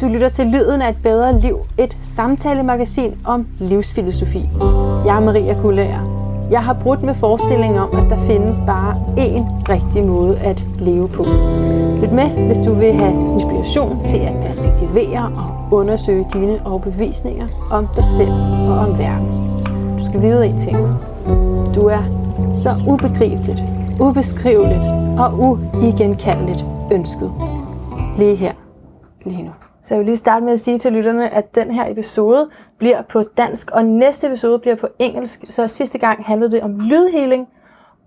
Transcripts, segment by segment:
Du lytter til Lyden af et bedre liv, et samtalemagasin om livsfilosofi. Jeg er Maria Kullager. Jeg har brudt med forestillingen om, at der findes bare én rigtig måde at leve på. Lyt med, hvis du vil have inspiration til at perspektivere og undersøge dine overbevisninger om dig selv og om verden. Du skal vide en ting. Du er så ubegribeligt, ubeskriveligt og uigenkaldeligt ønsket. Lige her, lige nu. Så jeg vil lige starte med at sige til lytterne, at den her episode bliver på dansk, og næste episode bliver på engelsk. Så sidste gang handlede det om lydhealing,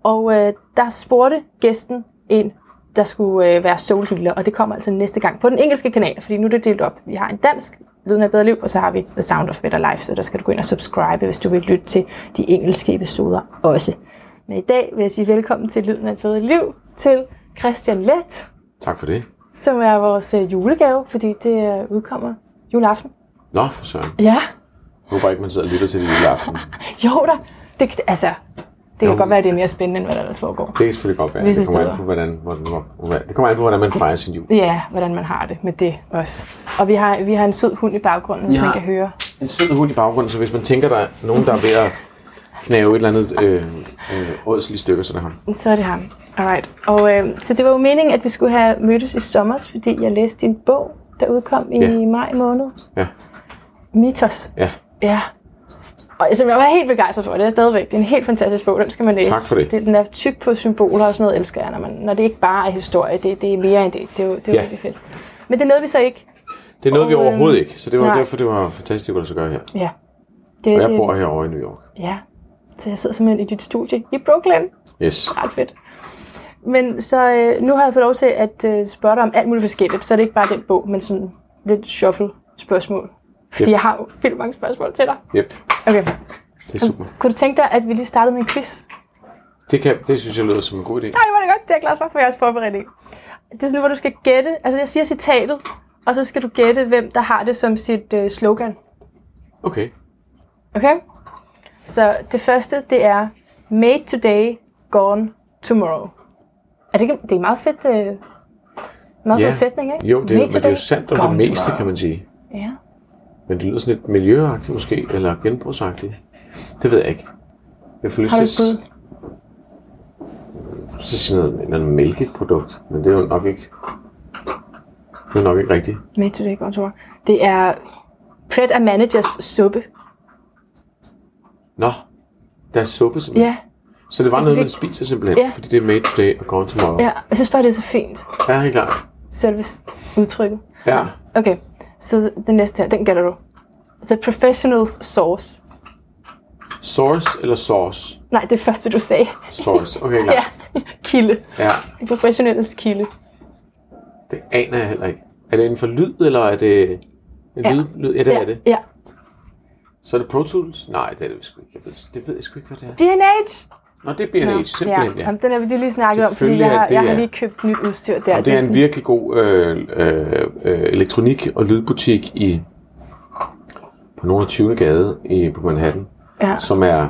og øh, der spurgte gæsten en, der skulle øh, være soul healer, og det kommer altså næste gang på den engelske kanal, fordi nu er det delt op. Vi har en dansk, Lyden af bedre liv, og så har vi The Sound of Better Life, så der skal du gå ind og subscribe, hvis du vil lytte til de engelske episoder også. Men i dag vil jeg sige velkommen til Lyden af bedre liv til Christian Let, Tak for det som er vores øh, julegave, fordi det øh, udkommer juleaften. Nå, for søren. Ja, Jeg håber ikke, man sidder og lytter til det lille aften. jo da. Det, altså, det kan Jo. godt være, at det er mere spændende, end hvad der ellers foregår. Det kan selvfølgelig godt være. Det kommer an på, hvordan, hvordan, hvordan, det kommer an på, hvordan man fejrer sin jul. Ja, hvordan man har det med det også. Og vi har, vi har en sød hund i baggrunden, hvis Vi man kan høre. En sød hund i baggrunden, så hvis man tænker, der er nogen, der er ved at knæve et eller andet øh, øh, ådslige stykker, så er det ham. Så er det ham. Alright. Og øh, så det var jo meningen, at vi skulle have mødtes i sommer, fordi jeg læste din bog, der udkom i Ja. maj måned. Ja, Mythos. ja. Ja. Og som jeg var helt begejstret for, det er stadigvæk. Det er en helt fantastisk bog, den skal man læse. Tak for det. det den er tyk på symboler og sådan noget, elsker jeg, når, man, når det ikke bare er historie. Det, det er mere end det. Det er jo, det er Ja. rigtig fedt. Men det nåede vi så ikke. Det er vi Og, øhm, overhovedet ikke, så det var nej. derfor, det var fantastisk at lade sig gøre her. Ja. Det, Og jeg det, bor herovre i New York. Ja. Så jeg sidder simpelthen i dit studie i Brooklyn. Yes. ret fedt. Men så øh, nu har jeg fået lov til at øh, spørge dig om alt muligt forskelligt, så er det ikke bare den bog, men sådan lidt shuffle spørgsmål. Fordi Yep. jeg har jo vildt mange spørgsmål til dig. Yep, Okay. det er super. Kunne du tænke dig, at vi lige startede med en quiz? Det, kan, det synes jeg lyder som en god idé. Nej, var det godt. Det er jeg glad for, for er forberedt i. Det er sådan, hvor du skal gætte. Altså, jeg siger citatet, og så skal du gætte, hvem der har det som sit øh, slogan. Okay. Okay? Så det første, det er Made today, gone tomorrow. Er det det er meget fedt, øh, meget Ja. fed sætning, ikke? Jo, det er, Made men det er jo sandt om det meste, tomorrow. kan man sige. Ja. Men det lyder sådan lidt miljøagtigt måske, eller genbrugsagtigt. Det ved jeg ikke. Jeg får lyst til så sige noget, et eller andet mælkeprodukt, men det er jo nok ikke, det er nok ikke rigtigt. Made today, gone tomorrow. Det er Pret a Managers suppe. Nå, der er suppe simpelthen. Ja. Så det var noget, man spiser simpelthen, Ja. fordi det er made today og gone tomorrow. Ja, jeg synes bare, det er så fint. ja helt klart. Selve udtrykket. Ja. Okay, så den næste her, den gætter du. The Professional's Sauce. Sauce eller sauce? Nej, det første, du sagde. Sauce, okay klart. Ja, kilde. ja. Det professionelles kilde. Det aner jeg heller ikke. Er det inden for lyd, eller er det en Ja. lyd, lyd? Ja, det ja, er det. Ja. Så er det Pro Tools? Nej, det er det sgu ikke. Jeg ved, det ved jeg sgu ikke, hvad det er. B&H. Nå, det er B&H, simpelthen, ja. Jamen, den har vi lige snakket om, fordi jeg har, jeg har ja. lige købt nyt udstyr der. Og det er en virkelig god øh, øh, øh, elektronik- og lydbutik i på nogle af 20. gade i, på Manhattan, Ja. som er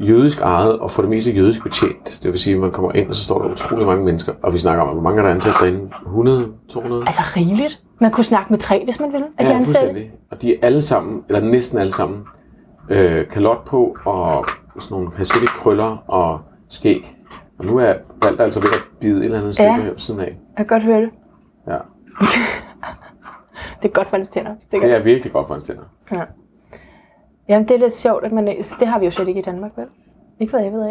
jødisk ejet og for det meste jødisk betjent. Det vil sige, at man kommer ind, og så står der utrolig mange mennesker, og vi snakker om, hvor mange er der ansat derinde? 100? 200? Altså rigeligt. Man kunne snakke med tre, hvis man ville, af de ja, ansatte. fuldstændig. Og de er alle sammen, eller næsten alle sammen, øh, kalot på og sådan nogle hasidic krøller og skæg. Og nu er Valter altså ved at bide et eller andet stykke Ja. siden af. Jeg kan godt høre det. Ja. Det er godt for hans tænder. Det er Det er virkelig godt for en tænder. Ja. Jamen, det er lidt sjovt, at man... Det har vi jo slet ikke i Danmark, vel? Ikke hvad jeg ved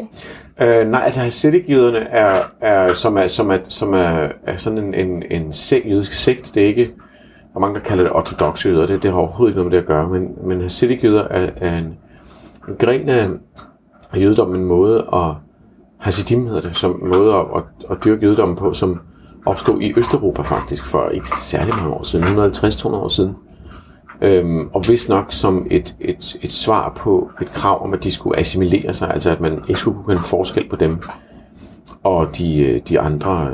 af. Øh, nej, altså Hasidic-jøderne er, er, som er, som er, som er, er sådan en, en, en sekt, jødisk sekt. Det er ikke, der er mange, der kalder det ortodoxe jøder. Det, det har overhovedet ikke noget med det at gøre. Men, men Hasidic-jøder er, er en, en gren af, af jødedommen, en måde at, Hasidim hedder det, som måde at, at, at dyrke jødedommen på, som opstod i Østeuropa faktisk for ikke særlig mange år siden, 150-200 år siden. Øhm, og hvis nok som et, et, et svar på et krav om, at de skulle assimilere sig, altså at man ikke skulle kunne kende forskel på dem og de, øh, de andre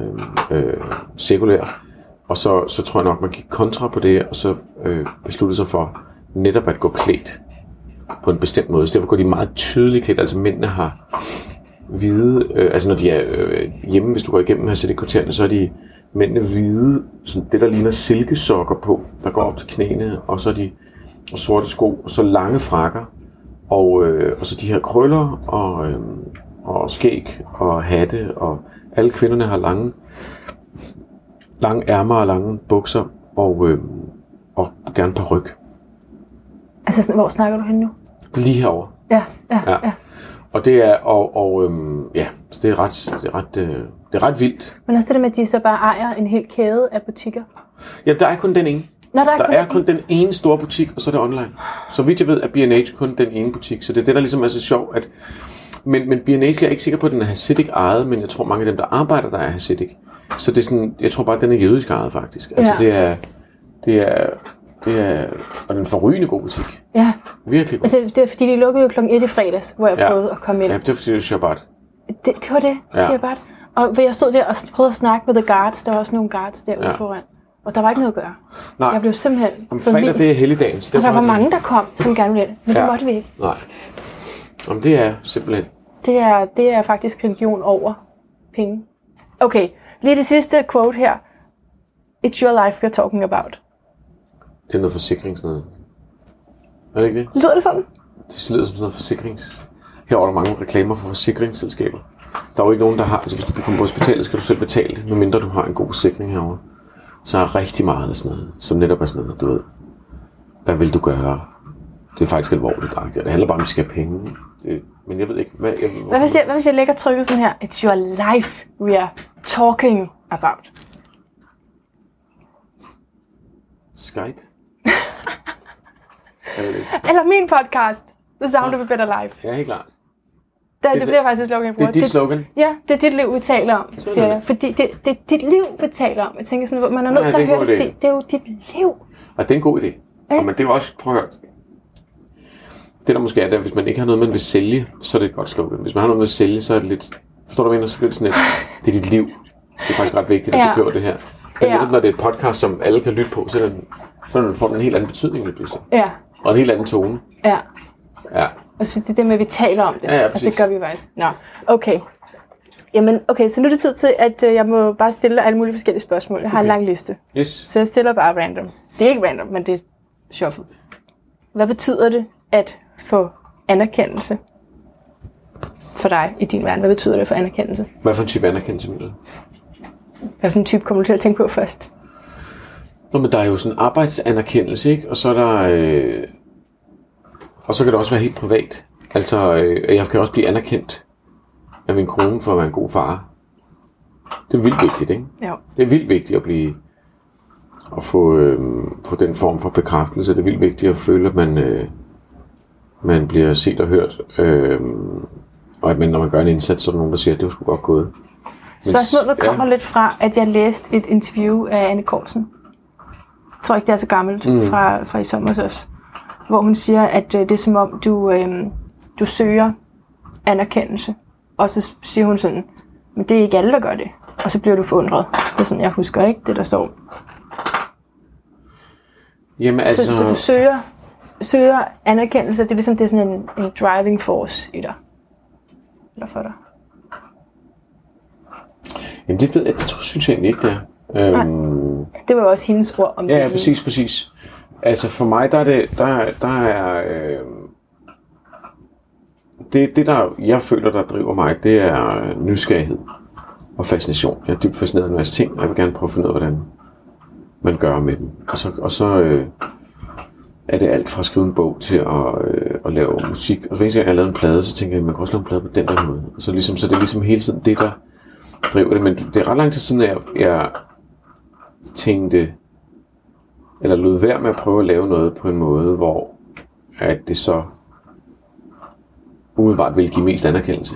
øh, øh, sekulære. Og så, så tror jeg nok, man gik kontra på det, og så øh, besluttede sig for netop at gå klædt på en bestemt måde. Så derfor går de meget tydeligt klædt, altså mændene har hvide, øh, altså når de er øh, hjemme, hvis du går igennem her til det kvartererne, så er de mændene hvide, sådan det der ligner silkesokker på, der går op til knæene, og så de og sorte sko, og så lange frakker, og, øh, og så de her krøller, og, øh, og skæg, og hatte, og alle kvinderne har lange, lange ærmer og lange bukser, og, øh, og gerne par ryg. Altså, sådan, hvor snakker du hen nu? Lige herover. Ja, ja, Ja. ja. Og det er, og, og øhm, ja, så det er ret, det er ret, øh, det er ret vildt. Men også det der med, at de så bare ejer en hel kæde af butikker. Ja, der er kun den ene. Nå, der er, Der kun er kun den ene store butik, og så er det online. Så vidt jeg ved, er B&H kun den ene butik. Så det er det, der ligesom er så sjovt, at... Men, men B&H jeg er ikke sikker på, at den er Hasidic ejet, men jeg tror, mange af dem, der arbejder, der er Hasidic. Så det er sådan, jeg tror bare, at den er jødisk ejet, faktisk. Altså, Ja. det er... Det er, det er, og den en forrygende god butik. Ja, Virkelig god. altså det er fordi, de lukkede jo klokken 1 i fredags, hvor jeg Ja. prøvede at komme ind. Ja, det er fordi, det er Shabbat. Det, det var det, Ja. siger jeg bare. Og jeg stod der og prøvede at snakke med the guards, der var også nogle guards derude Ja. foran. Og der var ikke noget at gøre. Nej, Jeg blev simpelthen om fredag, forvist. det er helligdagen. Så Og der var det- mange, der kom, som gerne ville men ja. Det måtte vi ikke. Nej. Om det er simpelthen... Det er, det er faktisk religion over penge. Okay, lige det sidste quote her. It's your life we're talking about. Det er noget forsikring, sådan noget. Er det ikke det? Lyder det sådan? Det lyder som sådan noget forsikrings... Her er der mange reklamer for forsikringsselskaber. Der er jo ikke nogen, der har... Altså, hvis du kommer på hospitalet, skal du selv betale det, medmindre du har en god forsikring herovre. Så er rigtig meget af sådan noget, som netop er sådan noget, du ved. Hvad vil du gøre? Det er faktisk alvorligt. agtigt. Det handler bare om, at vi skal have penge. Det, men jeg ved ikke, hvad... Jeg, Hvad hvis jeg, hvad hvis jeg lægger trykket sådan her? It's your life we are talking about. Skype? Eller min podcast, The Sound of a Better Life. Ja, helt klart. Det, det, det- bliver faktisk et slogan, jeg Det bruger. er dit slogan. Ja, det er dit liv, vi taler om, er siger det. jeg. Fordi det, det er dit liv, vi taler om. Jeg tænker sådan, man er nødt Ja, til det at høre det, fordi det er jo dit liv. Og det er en god idé. Og men det er også, prøv at høre. Det der måske er, det hvis man ikke har noget, man vil sælge, så er det et godt slogan. Hvis man har noget, man vil sælge, så er det lidt... Forstår du, hvad jeg mener? Så bliver det sådan et, det er dit liv. Det er faktisk ret vigtigt, at Ja. du kører det her. Men Ja. når det er et podcast, som alle kan lytte på, så, den, så den, får den en helt anden betydning lige pludselig. Ja, Og en helt anden tone. ja. Ja. Altså, det er det med, at vi taler om det. Ja, ja, altså, det gør vi faktisk. Nå, okay. Jamen, okay, så nu er det tid til, at øh, jeg må bare stille alle mulige forskellige spørgsmål. Jeg har okay. en lang liste, Yes. så jeg stiller bare random. Det er ikke random, men det er shuffle. Hvad betyder det at få anerkendelse for dig i din verden? Hvad betyder det for anerkendelse? Hvad for en type anerkendelse mener du? Hvad for en type kommer du til at tænke på først? Nå, men der er jo sådan arbejdsanerkendelse, ikke? Og så er der... Øh, og så kan det også være helt privat. Altså, øh, jeg kan også blive anerkendt af min kone for at være en god far. Det er vildt vigtigt, ikke? Ja. Det er vildt vigtigt at blive... At få, øh, få den form for bekræftelse. Det er vildt vigtigt at føle, at man, øh, man bliver set og hørt. Øh, og at man, når man gør en indsats, så er der nogen, der siger, at det var sgu godt gået. Spørgsmålet kommer lidt fra, at jeg læste et interview af Anne Kortsen. Jeg tror ikke, det er så gammelt, mm. fra, fra i sommer også. Hvor hun siger, at øh, det er som om, du, øh, du søger anerkendelse. Og så siger hun sådan, men det er ikke alle, der gør det. Og så bliver du forundret. Det er sådan, jeg husker ikke det, der står. Jamen Altså... Så, så du søger, søger anerkendelse, det er ligesom det er sådan en, en driving force i dig. Eller for dig. Jamen det ved jeg, det synes jeg egentlig ikke, det er. Øhm, Det var jo også hendes ord om Ja, det. ja, præcis, præcis. Altså for mig, der er det, der, der er, øh, det, det der, jeg føler, der driver mig, det er nysgerrighed og fascination. Jeg er dybt fascineret af en masse ting, og jeg vil gerne prøve at finde ud af, hvordan man gør med dem. Og så, og så øh, er det alt fra at skrive en bog til at, øh, at lave musik. Og hver gang jeg har lavet en plade, så tænker jeg, at man kan også lave en plade på den der måde. Og så, ligesom, så det er ligesom hele tiden det, der driver det. Men det er ret lang tid siden, at jeg, jeg tænkte, eller lod være med at prøve at lave noget på en måde, hvor at det så umiddelbart vil give mest anerkendelse.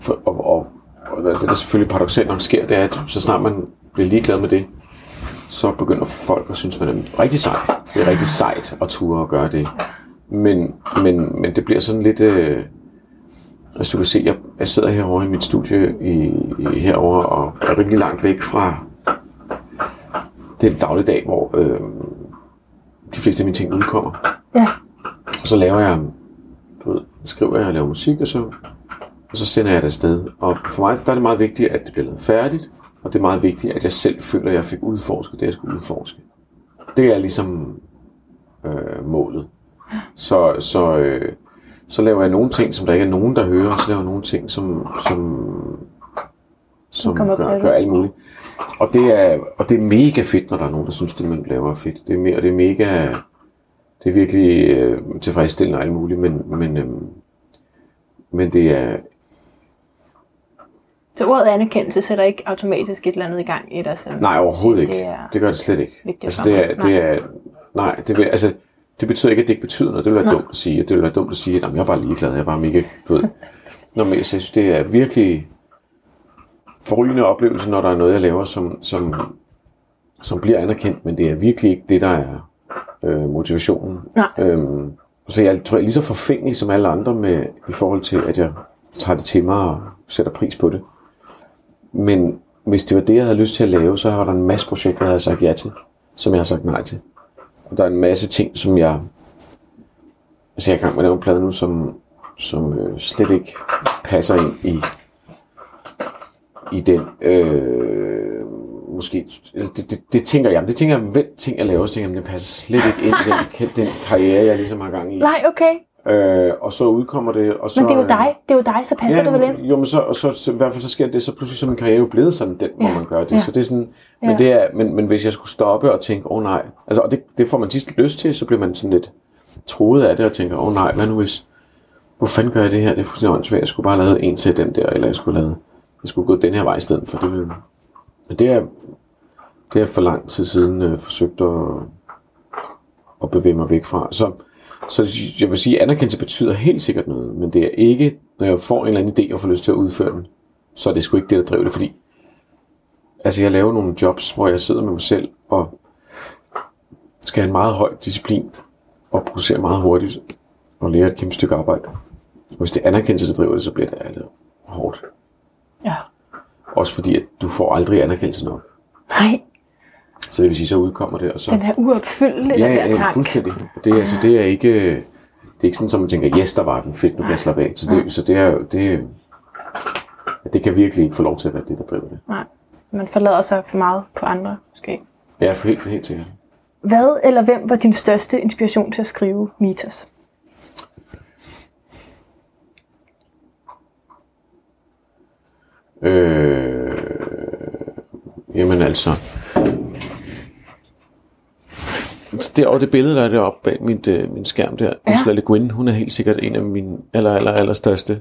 For, og, og, og det der selvfølgelig paradoxalt nok sker, det er, at så snart man bliver ligeglad med det, så begynder folk at synes, man er rigtig sej. Det er rigtig sejt at ture og gøre det. Men, men, men det bliver sådan lidt... Øh, altså du kan se, jeg, jeg sidder herovre i mit studie i, i, herovre og er rigtig langt væk fra den dagligdag, hvor øh, de fleste af mine ting udkommer. Ja. Og så laver jeg, du ved, skriver jeg og laver musik, og så, og så sender jeg det afsted. Og for mig der er det meget vigtigt, at det bliver lavet færdigt, og det er meget vigtigt, at jeg selv føler, at jeg fik udforsket det, jeg skulle udforske. Det er ligesom øh, målet. Så, så, øh, så laver jeg nogle ting, som der ikke er nogen, der hører, og så laver jeg nogle ting, som, som, som på gør, gør alt muligt. Og det, er, og det er mega fedt, når der er nogen, der synes, det man laver er fedt. Det er, og det er mega, det er virkelig øh, tilfredsstillende og alt muligt, men, men, øh, men det er, Så ordet anerkendelse sætter ikke automatisk et eller andet i gang i dig nej overhovedet ikke. Det er Det gør det slet ikke. Altså, det er, det er, nej, det, vil, altså, det betyder ikke, at det ikke betyder noget. Det vil være dumt at sige. Det vil være dumt at sige, at "Jamen, jeg er bare ligeglad. Jeg er bare mega, du ved. Nå, men jeg synes, det er virkelig forrygende oplevelse, når der er noget, jeg laver, som, som, som bliver anerkendt, men det er virkelig ikke det, der er øh, motivationen. Nej. Øhm, så jeg tror, jeg er lige så forfængelig som alle andre med, i forhold til, at jeg tager det til mig og sætter pris på det. Men hvis det var det, jeg havde lyst til at lave, så var der en masse projekter, jeg havde sagt ja til, som jeg har sagt nej til. Og der er en masse ting, som jeg... Altså, jeg er i gang med at lave en plade nu, som, som øh, slet ikke passer ind i, i den... Øh, måske... Det, det, det, tænker jeg. Det tænker jeg, hver ting, jeg laver, så tænker jeg, det passer slet ikke ind i den, den karriere, jeg ligesom har gang i. Nej, okay. Øh, og så udkommer det, og så... Men det er jo dig. Det er jo dig, så passer det vel ind. Jo, men så, og så, så, i hvert fald så sker det, så pludselig så min karriere jo blevet sådan den, hvor Ja, man gør det. ja. Så det er sådan, men, Ja. det er, men, men hvis jeg skulle stoppe og tænke, åh oh, nej, altså, og det, det får man tit lyst til, så bliver man sådan lidt troet af det og tænker, åh oh, nej, hvad nu hvis, hvor fanden gør jeg det her? Det er fuldstændig åndssvagt. Jeg skulle bare have lavet en til den der, eller jeg skulle have lavet, jeg skulle gå den her vej i stedet for. Det men det er, det er for lang tid siden øh, forsøgt at, at bevæge mig væk fra. Så, så jeg vil sige, at anerkendelse betyder helt sikkert noget, men det er ikke, når jeg får en eller anden idé og får lyst til at udføre den, så er det sgu ikke det, der driver det, fordi altså jeg laver nogle jobs, hvor jeg sidder med mig selv og skal have en meget høj disciplin og producere meget hurtigt og lære et kæmpe stykke arbejde. Og hvis det er anerkendelse, der driver det, så bliver det hårdt. Ja. Også fordi, at du får aldrig anerkendelse nok. Nej, Så det vil sige, så udkommer det, og så... den her uopfyldelige Ja, der ja, tank. fuldstændig. Det er, altså, det er ikke, det er ikke sådan, at man tænker, yes, der var den, fedt, nu kan jeg slappe af. Så det, så det er jo, det, det kan virkelig ikke få lov til at være det, der driver det. Nej, man forlader sig for meget på andre, måske. Ja, for helt, helt sikkert. Hvad eller hvem var din største inspiration til at skrive Mitos? Øh, jamen altså, det, og det billede, der er deroppe bag min, øh, min skærm der, ja. Ursula Le Guin, hun er helt sikkert en af mine aller, aller, aller største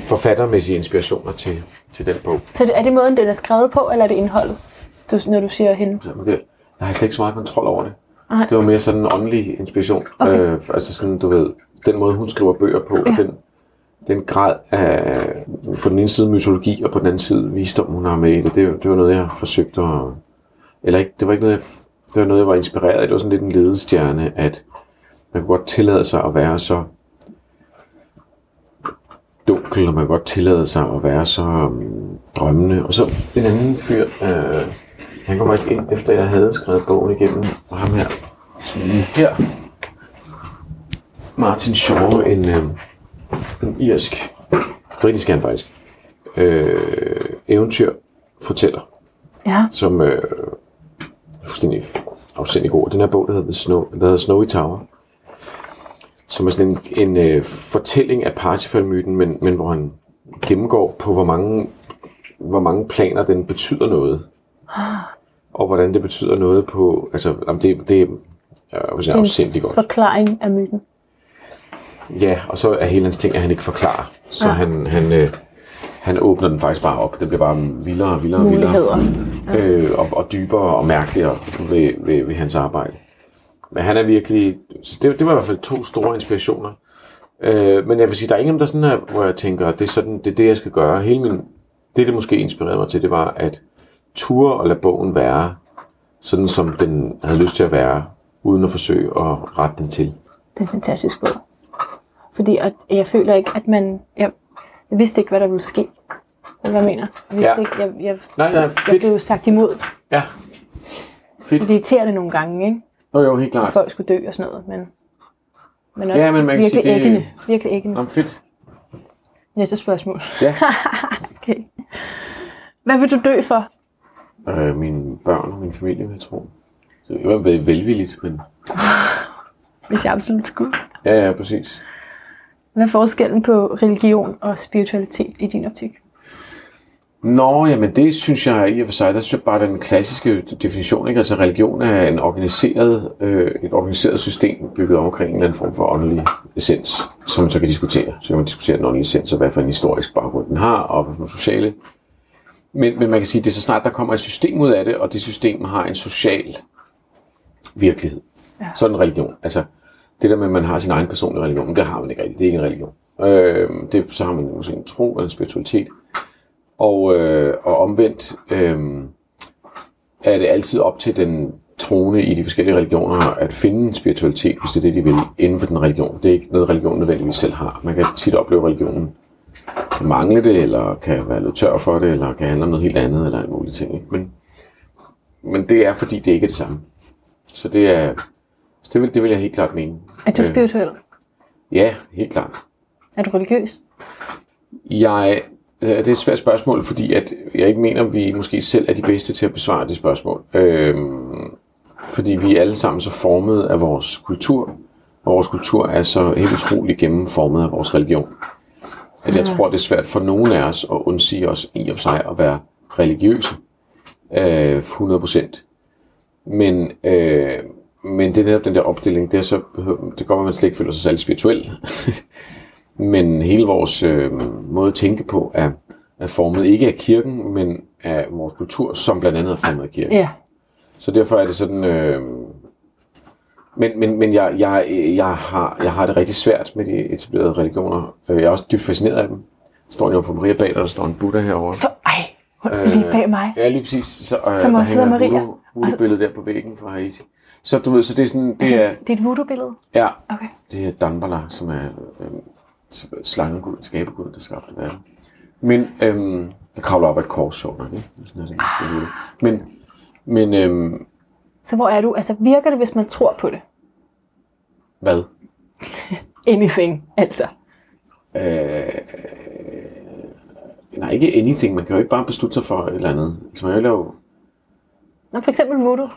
forfattermæssige inspirationer til, til den bog. Så er det måden, den er skrevet på, eller er det indholdet, du, når du siger hende? Så, men det, jeg har slet ikke så meget kontrol over det. Nej. Det var mere sådan en åndelig inspiration. Okay. Øh, altså sådan, du ved, den måde, hun skriver bøger på, ja. den, den grad af, på den ene side mytologi, og på den anden side visdom, hun har med i det, det, det var noget, jeg forsøgte at, eller ikke, det var ikke noget, jeg, det var noget, jeg var inspireret af. Det var sådan lidt en ledestjerne, at man kunne godt tillade sig at være så dunkel, og man kunne godt tillade sig at være så um, drømmende. Og så en anden fyr, øh, han kommer ikke ind, efter jeg havde skrevet bogen igennem, og ham her, som lige her, Martin Shaw, en, øh, irsk, britisk er han faktisk, øh, eventyr fortæller, Ja. som øh, er fuldstændig afsindig god. Den her bog, der hedder, Snow, der hedder Snowy Tower, som er sådan en, en øh, fortælling af Parsifal-myten, men, men hvor han gennemgår på, hvor mange, hvor mange planer den betyder noget. Og hvordan det betyder noget på... Altså, jamen, det, det er øh, en afsindig godt. Forklaring af myten. Ja, og så er hele hans ting, at han ikke forklarer. Så Ja. han, han, øh, han åbner den faktisk bare op. Det bliver bare vildere og vildere og vildere. Muligheder. Øh, og, og dybere og mærkeligere ved, ved, ved hans arbejde. Men han er virkelig... Så det, det var i hvert fald to store inspirationer. Øh, men jeg vil sige, der er ingen, der sådan er, hvor jeg tænker, det er, sådan, det er det, jeg skal gøre. Hele min, det, det måske inspirerede mig til, det var at ture og lade bogen være sådan, som den havde lyst til at være, uden at forsøge at rette den til. Det er en fantastisk bog. Fordi at jeg føler ikke, at man... Jeg, jeg vidste ikke, hvad der ville ske. Hvad jeg mener. Jeg vidste Ja. ikke, jeg, jeg, Nej, nej, jeg fedt. blev sagt imod. Ja. Fedt. Det irriterer det nogle gange, ikke? Jo, jo, helt At klart. folk skulle dø og sådan noget. Men, men også Ja, men man kan virkelig sige, det- æggende. Virkelig æggende. Nå, fedt. Næste spørgsmål. Ja. Okay. Hvad vil du dø for? Øh, mine børn og min familie, jeg tro. Så det var vel- velvilligt, men Hvis jeg absolut skulle. ja, ja, præcis. Hvad er forskellen på religion og spiritualitet i din optik? Nå, jamen det synes jeg i og for sig, der synes jeg bare den klassiske definition, ikke? Altså religion er en organiseret, øh, et organiseret system bygget omkring en eller anden form for åndelig essens, som man så kan diskutere. Så kan man diskutere den åndelige essens, og hvad for en historisk baggrund den har, og hvad for sociale. Men, men man kan sige, at det er så snart, der kommer et system ud af det, og det system har en social virkelighed. Ja. Så det en religion. Altså, det der med, at man har sin egen personlige religion, det har man ikke rigtigt. Det er ikke en religion. Øh, det, så har man måske en tro eller en spiritualitet. Og, øh, og omvendt øh, er det altid op til den troende i de forskellige religioner at finde en spiritualitet, hvis det er det, de vil, inden for den religion. Det er ikke noget, religion nødvendigvis selv har. Man kan tit opleve, at religionen kan mangle det, eller kan være lidt tør for det, eller kan handle om noget helt andet, eller en mulige ting. Ikke? Men, men det er, fordi det ikke er det samme. Så det er, det vil, det vil jeg helt klart mene. Er du Øh, spirituel? Ja, helt klart. Er du religiøs? Jeg, øh, det er et svært spørgsmål, fordi at jeg ikke mener, at vi måske selv er de bedste til at besvare det spørgsmål. Øhm, fordi vi er alle sammen så formet af vores kultur, og vores kultur er så helt utroligt gennemformet af vores religion. At jeg tror, det er svært for nogen af os at undsige os i og for sig at være religiøse. Øh, 100%. Men, øh, men det er netop den der opstilling, det er så, det går, at man slet ikke føler sig særlig spirituel. Men hele vores øh, måde at tænke på er, er formet ikke af kirken, men af vores kultur, som blandt andet er formet af kirken. Ja. Så derfor er det sådan... Øh, men men, men jeg, jeg, jeg, har, jeg har det rigtig svært med de etablerede religioner. Øh, Jeg er også dybt fascineret af dem. Der står en for Maria bag dig, der står en Buddha herovre. Stå, ej, hun er lige bag mig. Ja, lige præcis. Så, øh, Som der også hedder hænger et Maria. voodoo- voodoo-billede der på væggen fra Haiti. Så du ved, så det er sådan, det er, Det er et voodoo-billede. ja, Okay. det er Danbala, som er øh, slangegud, skabegud, der skabte verden. Men øhm, der kravler op af et kors, sjovt nok, ikke? Sådan det. Men, men øhm, Så hvor er du? Altså virker det, hvis man tror på det? hvad? Anything, altså. Nej, ikke anything. Man kan jo ikke bare beslutte sig for et eller andet. Altså, man kan jo lave... Nå, for eksempel voodoo.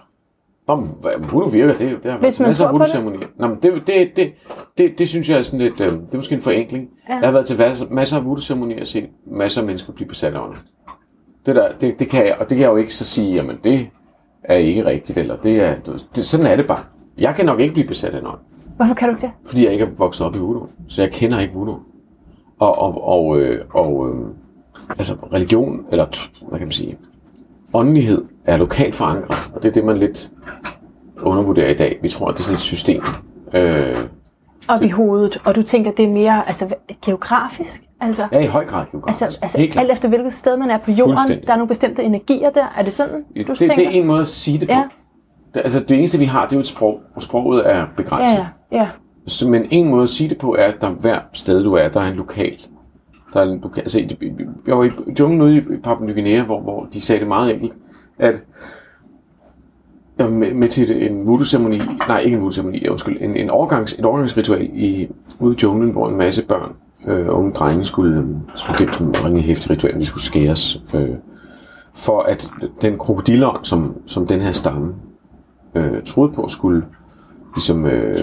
Om, hvad voodoo virker, det, det har Hvis været masser af voodoo-ceremonier. Nå, men det, det, det, det, det, synes jeg er sådan lidt, øh, det er måske en forenkling. Ja. Jeg har været til masser- af voodoo-ceremonier og set masser af mennesker blive besat af ånden. Det, der, det, det kan jeg, og det kan jeg jo ikke så sige, jamen det er ikke rigtigt, eller det er, det, sådan er det bare. Jeg kan nok ikke blive besat af en ånd, Hvorfor kan du ikke det? fordi jeg ikke er vokset op i voodoo, så jeg kender ikke voodoo. Og, og, og, øh, og øh, altså religion, eller hvad kan man sige, åndelighed er lokalt forankret, og det er det, man lidt undervurderer i dag. Vi tror, at det er sådan et system. Øh, Op i hovedet, og du tænker, det er mere altså, geografisk? Altså, ja, i høj grad geografisk. altså, altså Helt klart. alt efter hvilket sted man er på jorden, der er nogle bestemte energier der. Er det sådan, du det, tænker? det er en måde at sige det på. Ja. Det, altså, det eneste, vi har, det er jo et sprog, og sproget er begrænset. Ja, ja, ja. Så, men en måde at sige det på er, at der hver sted, du er, der er en lokal. Der er du kan, altså, jeg var i junglen ude i Papua Ny Guinea, hvor, hvor de sagde det meget enkelt, at jeg var med, med til et- en voodoo-ceremoni, nej, ikke en voodoo-ceremoni, undskyld, en, en overgangs, et overgangsritual i, ude i junglen, hvor en masse børn, øh, unge drenge, skulle, øh, skulle gennem sådan en rimelig hæftig ritual, de skulle skæres, øh, for at den krokodilleånd, som, som den her stamme øh, troede på, skulle ligesom, øh,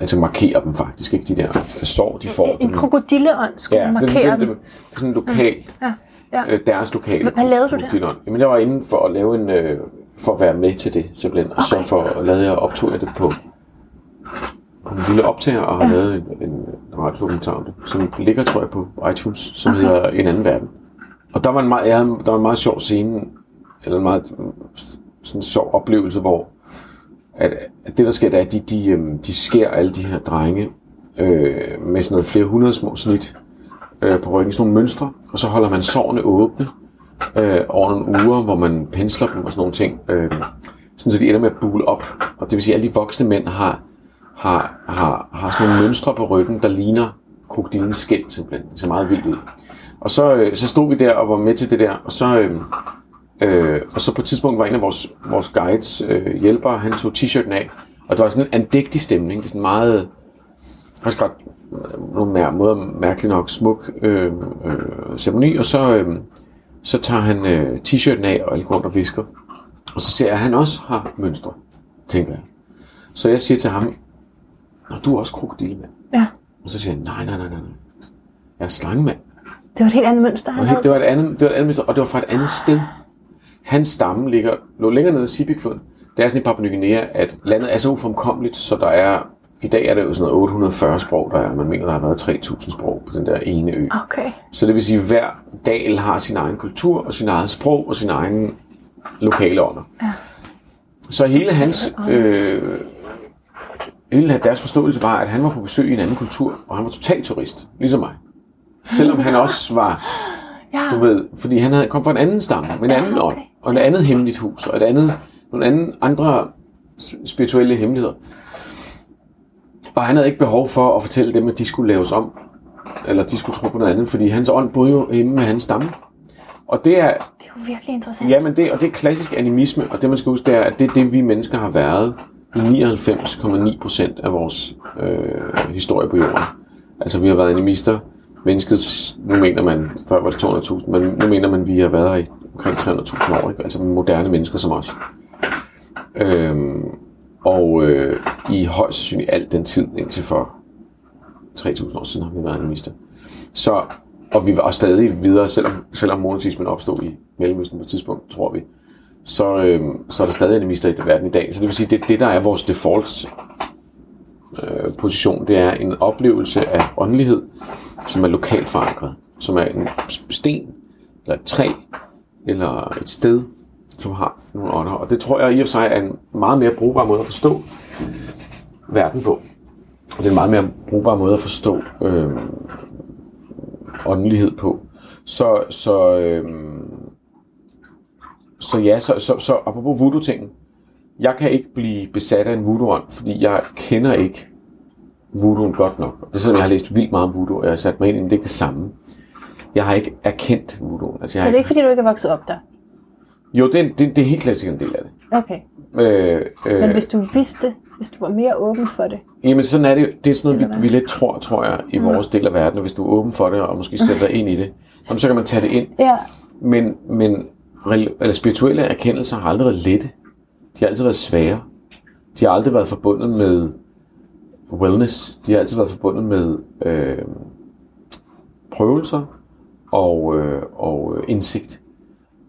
altså markere dem faktisk, ikke? De der sår, de får. En dem- krokodilleånd skulle Ja, det, markere det, det, dem. det, er sådan en lokal, Ja, ja. øh, deres lokale. Hvad- lavede du der? Jamen, jeg var inde for at lave en, øh, for at være med til det, simpelthen. Og så for at lade jeg optog jeg det på, på en lille optager, og har Ja. lavet en, en radiodokumentar om det, som ligger, tror jeg, på iTunes, som okay. hedder En anden verden. Og der var en meget, jeg havde, der var en meget sjov scene, eller en meget mm, sådan en sjov oplevelse, hvor at, at det, der sker, det er, at de, de, øhm, de skærer alle de her drenge øh, med sådan noget flere hundrede små snit øh, på ryggen, sådan nogle mønstre, og så holder man sårene åbne øh, over nogle uger, hvor man pensler dem og sådan nogle ting, øh, sådan så de ender med at bule op. Og det vil sige, at alle de voksne mænd har, har, har, har sådan nogle mønstre på ryggen, der ligner krokodillens skæld simpelthen. Det ser meget vildt ud. Og så, øh, så stod vi der og var med til det der, og så, øh, øh, og så på et tidspunkt var en af vores, vores guides øh, hjælpere, han tog t-shirten af, og det var sådan en andægtig stemning. Det er sådan meget, faktisk ret, øh, nogle mær- måder mærkeligt nok smuk øh, øh, ceremoni, og så, øh, Så tager han øh, t-shirten af og går rundt og visker. Og så ser jeg, at han også har mønstre, tænker jeg. Så jeg siger til ham, Nå, du er også krokodillemand. Ja. Og så siger han, nej, nej, nej, nej. Jeg er slangemand. Det var et helt andet mønster, han Og havde. det var et andet, det var et andet mønster, og det var fra et andet sted. Hans stamme ligger, lå længere nede i Sibikfloden. Det er sådan i Papua Ny Guinea, at landet er så uforkommeligt, så der er, i dag er der jo sådan noget 840 sprog, der er, man mener, der har været 3000 sprog på den der ene ø. Okay. Så det vil sige, at hver dal har sin egen kultur, og sin eget sprog, og sin egen lokale ånder. Ja. Så hele hans, øh, hele deres forståelse var, at han var på besøg i en anden kultur, og han var total turist, ligesom mig. Selvom han også var, Ja. du ved, fordi han havde kom fra en anden stamme, en anden okay. ånd, og et andet hemmeligt hus, og et andet, nogle anden, andre spirituelle hemmeligheder. Og han havde ikke behov for at fortælle dem, at de skulle laves om, eller de skulle tro på noget andet, fordi hans ånd boede jo hjemme med hans stamme. Og det er, Det er jo virkelig interessant. ja, men det, og det er klassisk animisme, og det man skal huske, det er, at det er det, vi mennesker har været i 99,9 procent af vores øh, historie på jorden. Altså, vi har været animister. Mennesket, nu mener man, før var det 200.000, men nu mener man, vi har været her i omkring 300.000 år, ikke? altså moderne mennesker som os. Øhm, og øh, i højst sandsynligt alt den tid indtil for 3.000 år siden har vi været animister. Så, og vi var stadig videre, selvom, selvom monotismen opstod i Mellemøsten på et tidspunkt, tror vi, så, øhm, så er der stadig animister i verden i dag. Så det vil sige, det det, der er vores default øh, position, det er en oplevelse af åndelighed, som er lokalt forankret, som er en sten, eller et træ, eller et sted, som har nogle ånder. Og det tror jeg i og for sig er en meget mere brugbar måde at forstå verden på. Og det er en meget mere brugbar måde at forstå øh, åndelighed på. Så, så, øh, så ja, så, så, så apropos voodoo-tingen. Jeg kan ikke blive besat af en voodoo fordi jeg kender ikke voodooen godt nok. Det er sådan, jeg har læst vildt meget om voodoo, og jeg har sat mig ind i, men det er ikke det samme. Jeg har ikke erkendt voodooen. Altså, jeg Så det er ikke, fordi du ikke er vokset op der? Jo, det, er- det, det er helt klart en del af det. Okay. Øh, øh, Men hvis du vidste, hvis du var mere åben for det. Jamen sådan er det jo. Det er sådan noget, vi, vi lidt tror, tror jeg, i vores del af verden. Og hvis du er åben for det, og måske sætter dig ind i det, jamen, så kan man tage det ind. Ja. Men, men eller spirituelle erkendelser har aldrig været lette. De har altid været svære. De har aldrig været forbundet med wellness. De har altid været forbundet med øh, prøvelser og, øh, og øh, indsigt.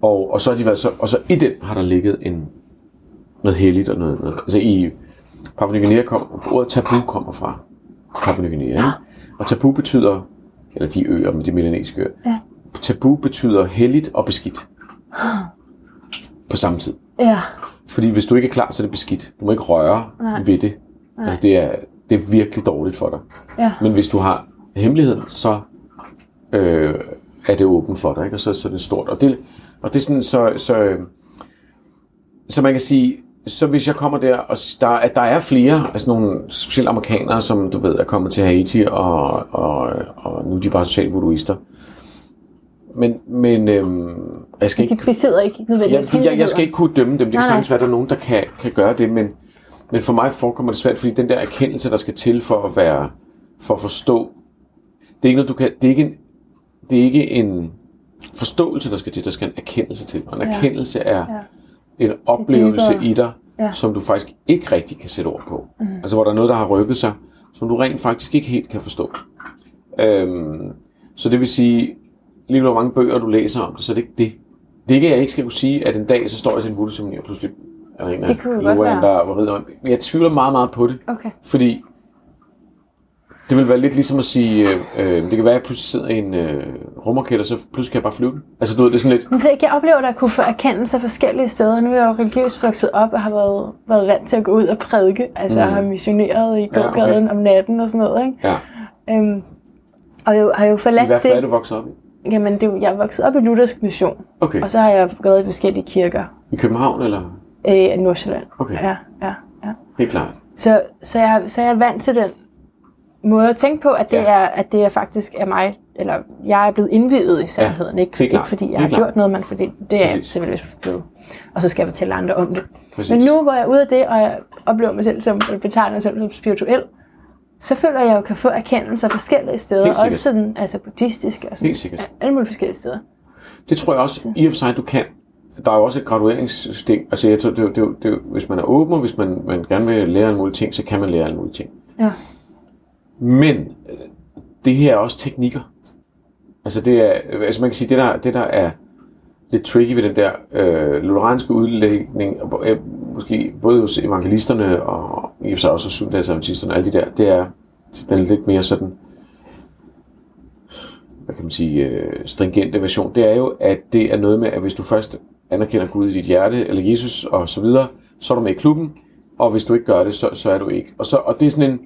Og, og, så har de været så, og så i den har der ligget en, noget helligt og noget, noget altså i Papua Ny Guinea kom, ordet tabu kommer fra Papua Ny Guinea, ikke? og tabu betyder, eller de øer, med de melanesiske øer, Ja. tabu betyder helligt og beskidt på samme tid. Ja. Fordi hvis du ikke er klar, så er det beskidt. Du må ikke røre Nej. ved det. Altså det er, det er virkelig dårligt for dig. Ja. Men hvis du har hemmeligheden, så øh, er det åbent for dig, ikke? og så, så er det stort. Og det, og det er sådan, så, så, øh, så man kan sige, så hvis jeg kommer der, og der, at der er flere, altså nogle specielt amerikanere, som du ved, er kommet til Haiti, og, og, og nu er de bare sociale voodooister. Men, men øhm, jeg skal De, ikke vi sidder ikke nødvendigvis jeg, jeg, jeg skal ikke kunne dømme dem. Det kan sagtens være, at der er nogen, der kan, kan gøre det, men, men for mig forekommer det svært, fordi den der erkendelse, der skal til for at være, for at forstå, det er ikke noget, du kan, det er ikke en, det er ikke en forståelse, der skal til, der skal en erkendelse til. Og en Ja. erkendelse er Ja. en oplevelse i dig, Ja. som du faktisk ikke rigtig kan sætte ord på. Mm. Altså hvor der er noget, der har rykket sig, som du rent faktisk ikke helt kan forstå. Øhm, så det vil sige, lige hvor mange bøger du læser om det, så er det ikke det. Det er ikke, at jeg ikke skal kunne sige, at en dag, så står jeg til en voodoo og pludselig er der en af Det kunne jo godt Luan, være. der var rider om. Men jeg tvivler meget, meget på det. Okay. Fordi det vil være lidt ligesom at sige, øh, øh, det kan være, at jeg pludselig sidder i en øh, rumraket, og så pludselig kan jeg bare flyve den. Altså du ved, det er sådan lidt, Men jeg oplever, at jeg kunne få erkendelse forskellige steder. Nu er jeg jo religiøst vokset op og har været, været vant til at gå ud og prædike. Altså mm. har missioneret i Ja, okay. gågaden om natten og sådan noget. Ikke? ja. Øhm, og jeg har jo forladt hvad fag er det. du vokset op i? Jamen, det, jeg er vokset op i Luthersk Mission. Okay. Og så har jeg gået i forskellige kirker I København, eller? øh, i Nordsjælland. Okay. Ja, ja, ja. Helt klart. Så, så, jeg, så jeg er vant til den måde at tænke på, at det, Ja. er, at det er faktisk er mig, eller jeg er blevet indvidet i sandheden. Ja, ikke, helt ikke klart. fordi jeg har gjort noget, men fordi det er jeg Præcis. simpelthen blevet. Og så skal jeg fortælle andre om det. Præcis. Men nu hvor jeg er ude af det, og jeg oplever mig selv som, eller betegner mig selv som spirituel, så føler jeg, at jeg kan få erkendelser forskellige steder. Også sådan, altså buddhistiske og sådan, Helt sikkert. alle mulige forskellige steder. Det tror jeg også, i og for sig, du kan. Der er jo også et gradueringssystem. Altså, jeg tror, det, det, det, hvis man er åben, og hvis man, man gerne vil lære alle mulige ting, så kan man lære alle mulige ting. Ja. Men øh, det her er også teknikker. Altså, det er, altså man kan sige, det der, det der er lidt tricky ved den der øh, lutheranske udlægning, og, øh, måske både hos evangelisterne og i og for sig også hos syvendagsadventisterne, alle de der, det er den lidt mere sådan, hvad kan man sige, øh, stringente version, det er jo, at det er noget med, at hvis du først anerkender Gud i dit hjerte, eller Jesus og så videre, så er du med i klubben, og hvis du ikke gør det, så, så er du ikke. Og, så, og det er sådan en,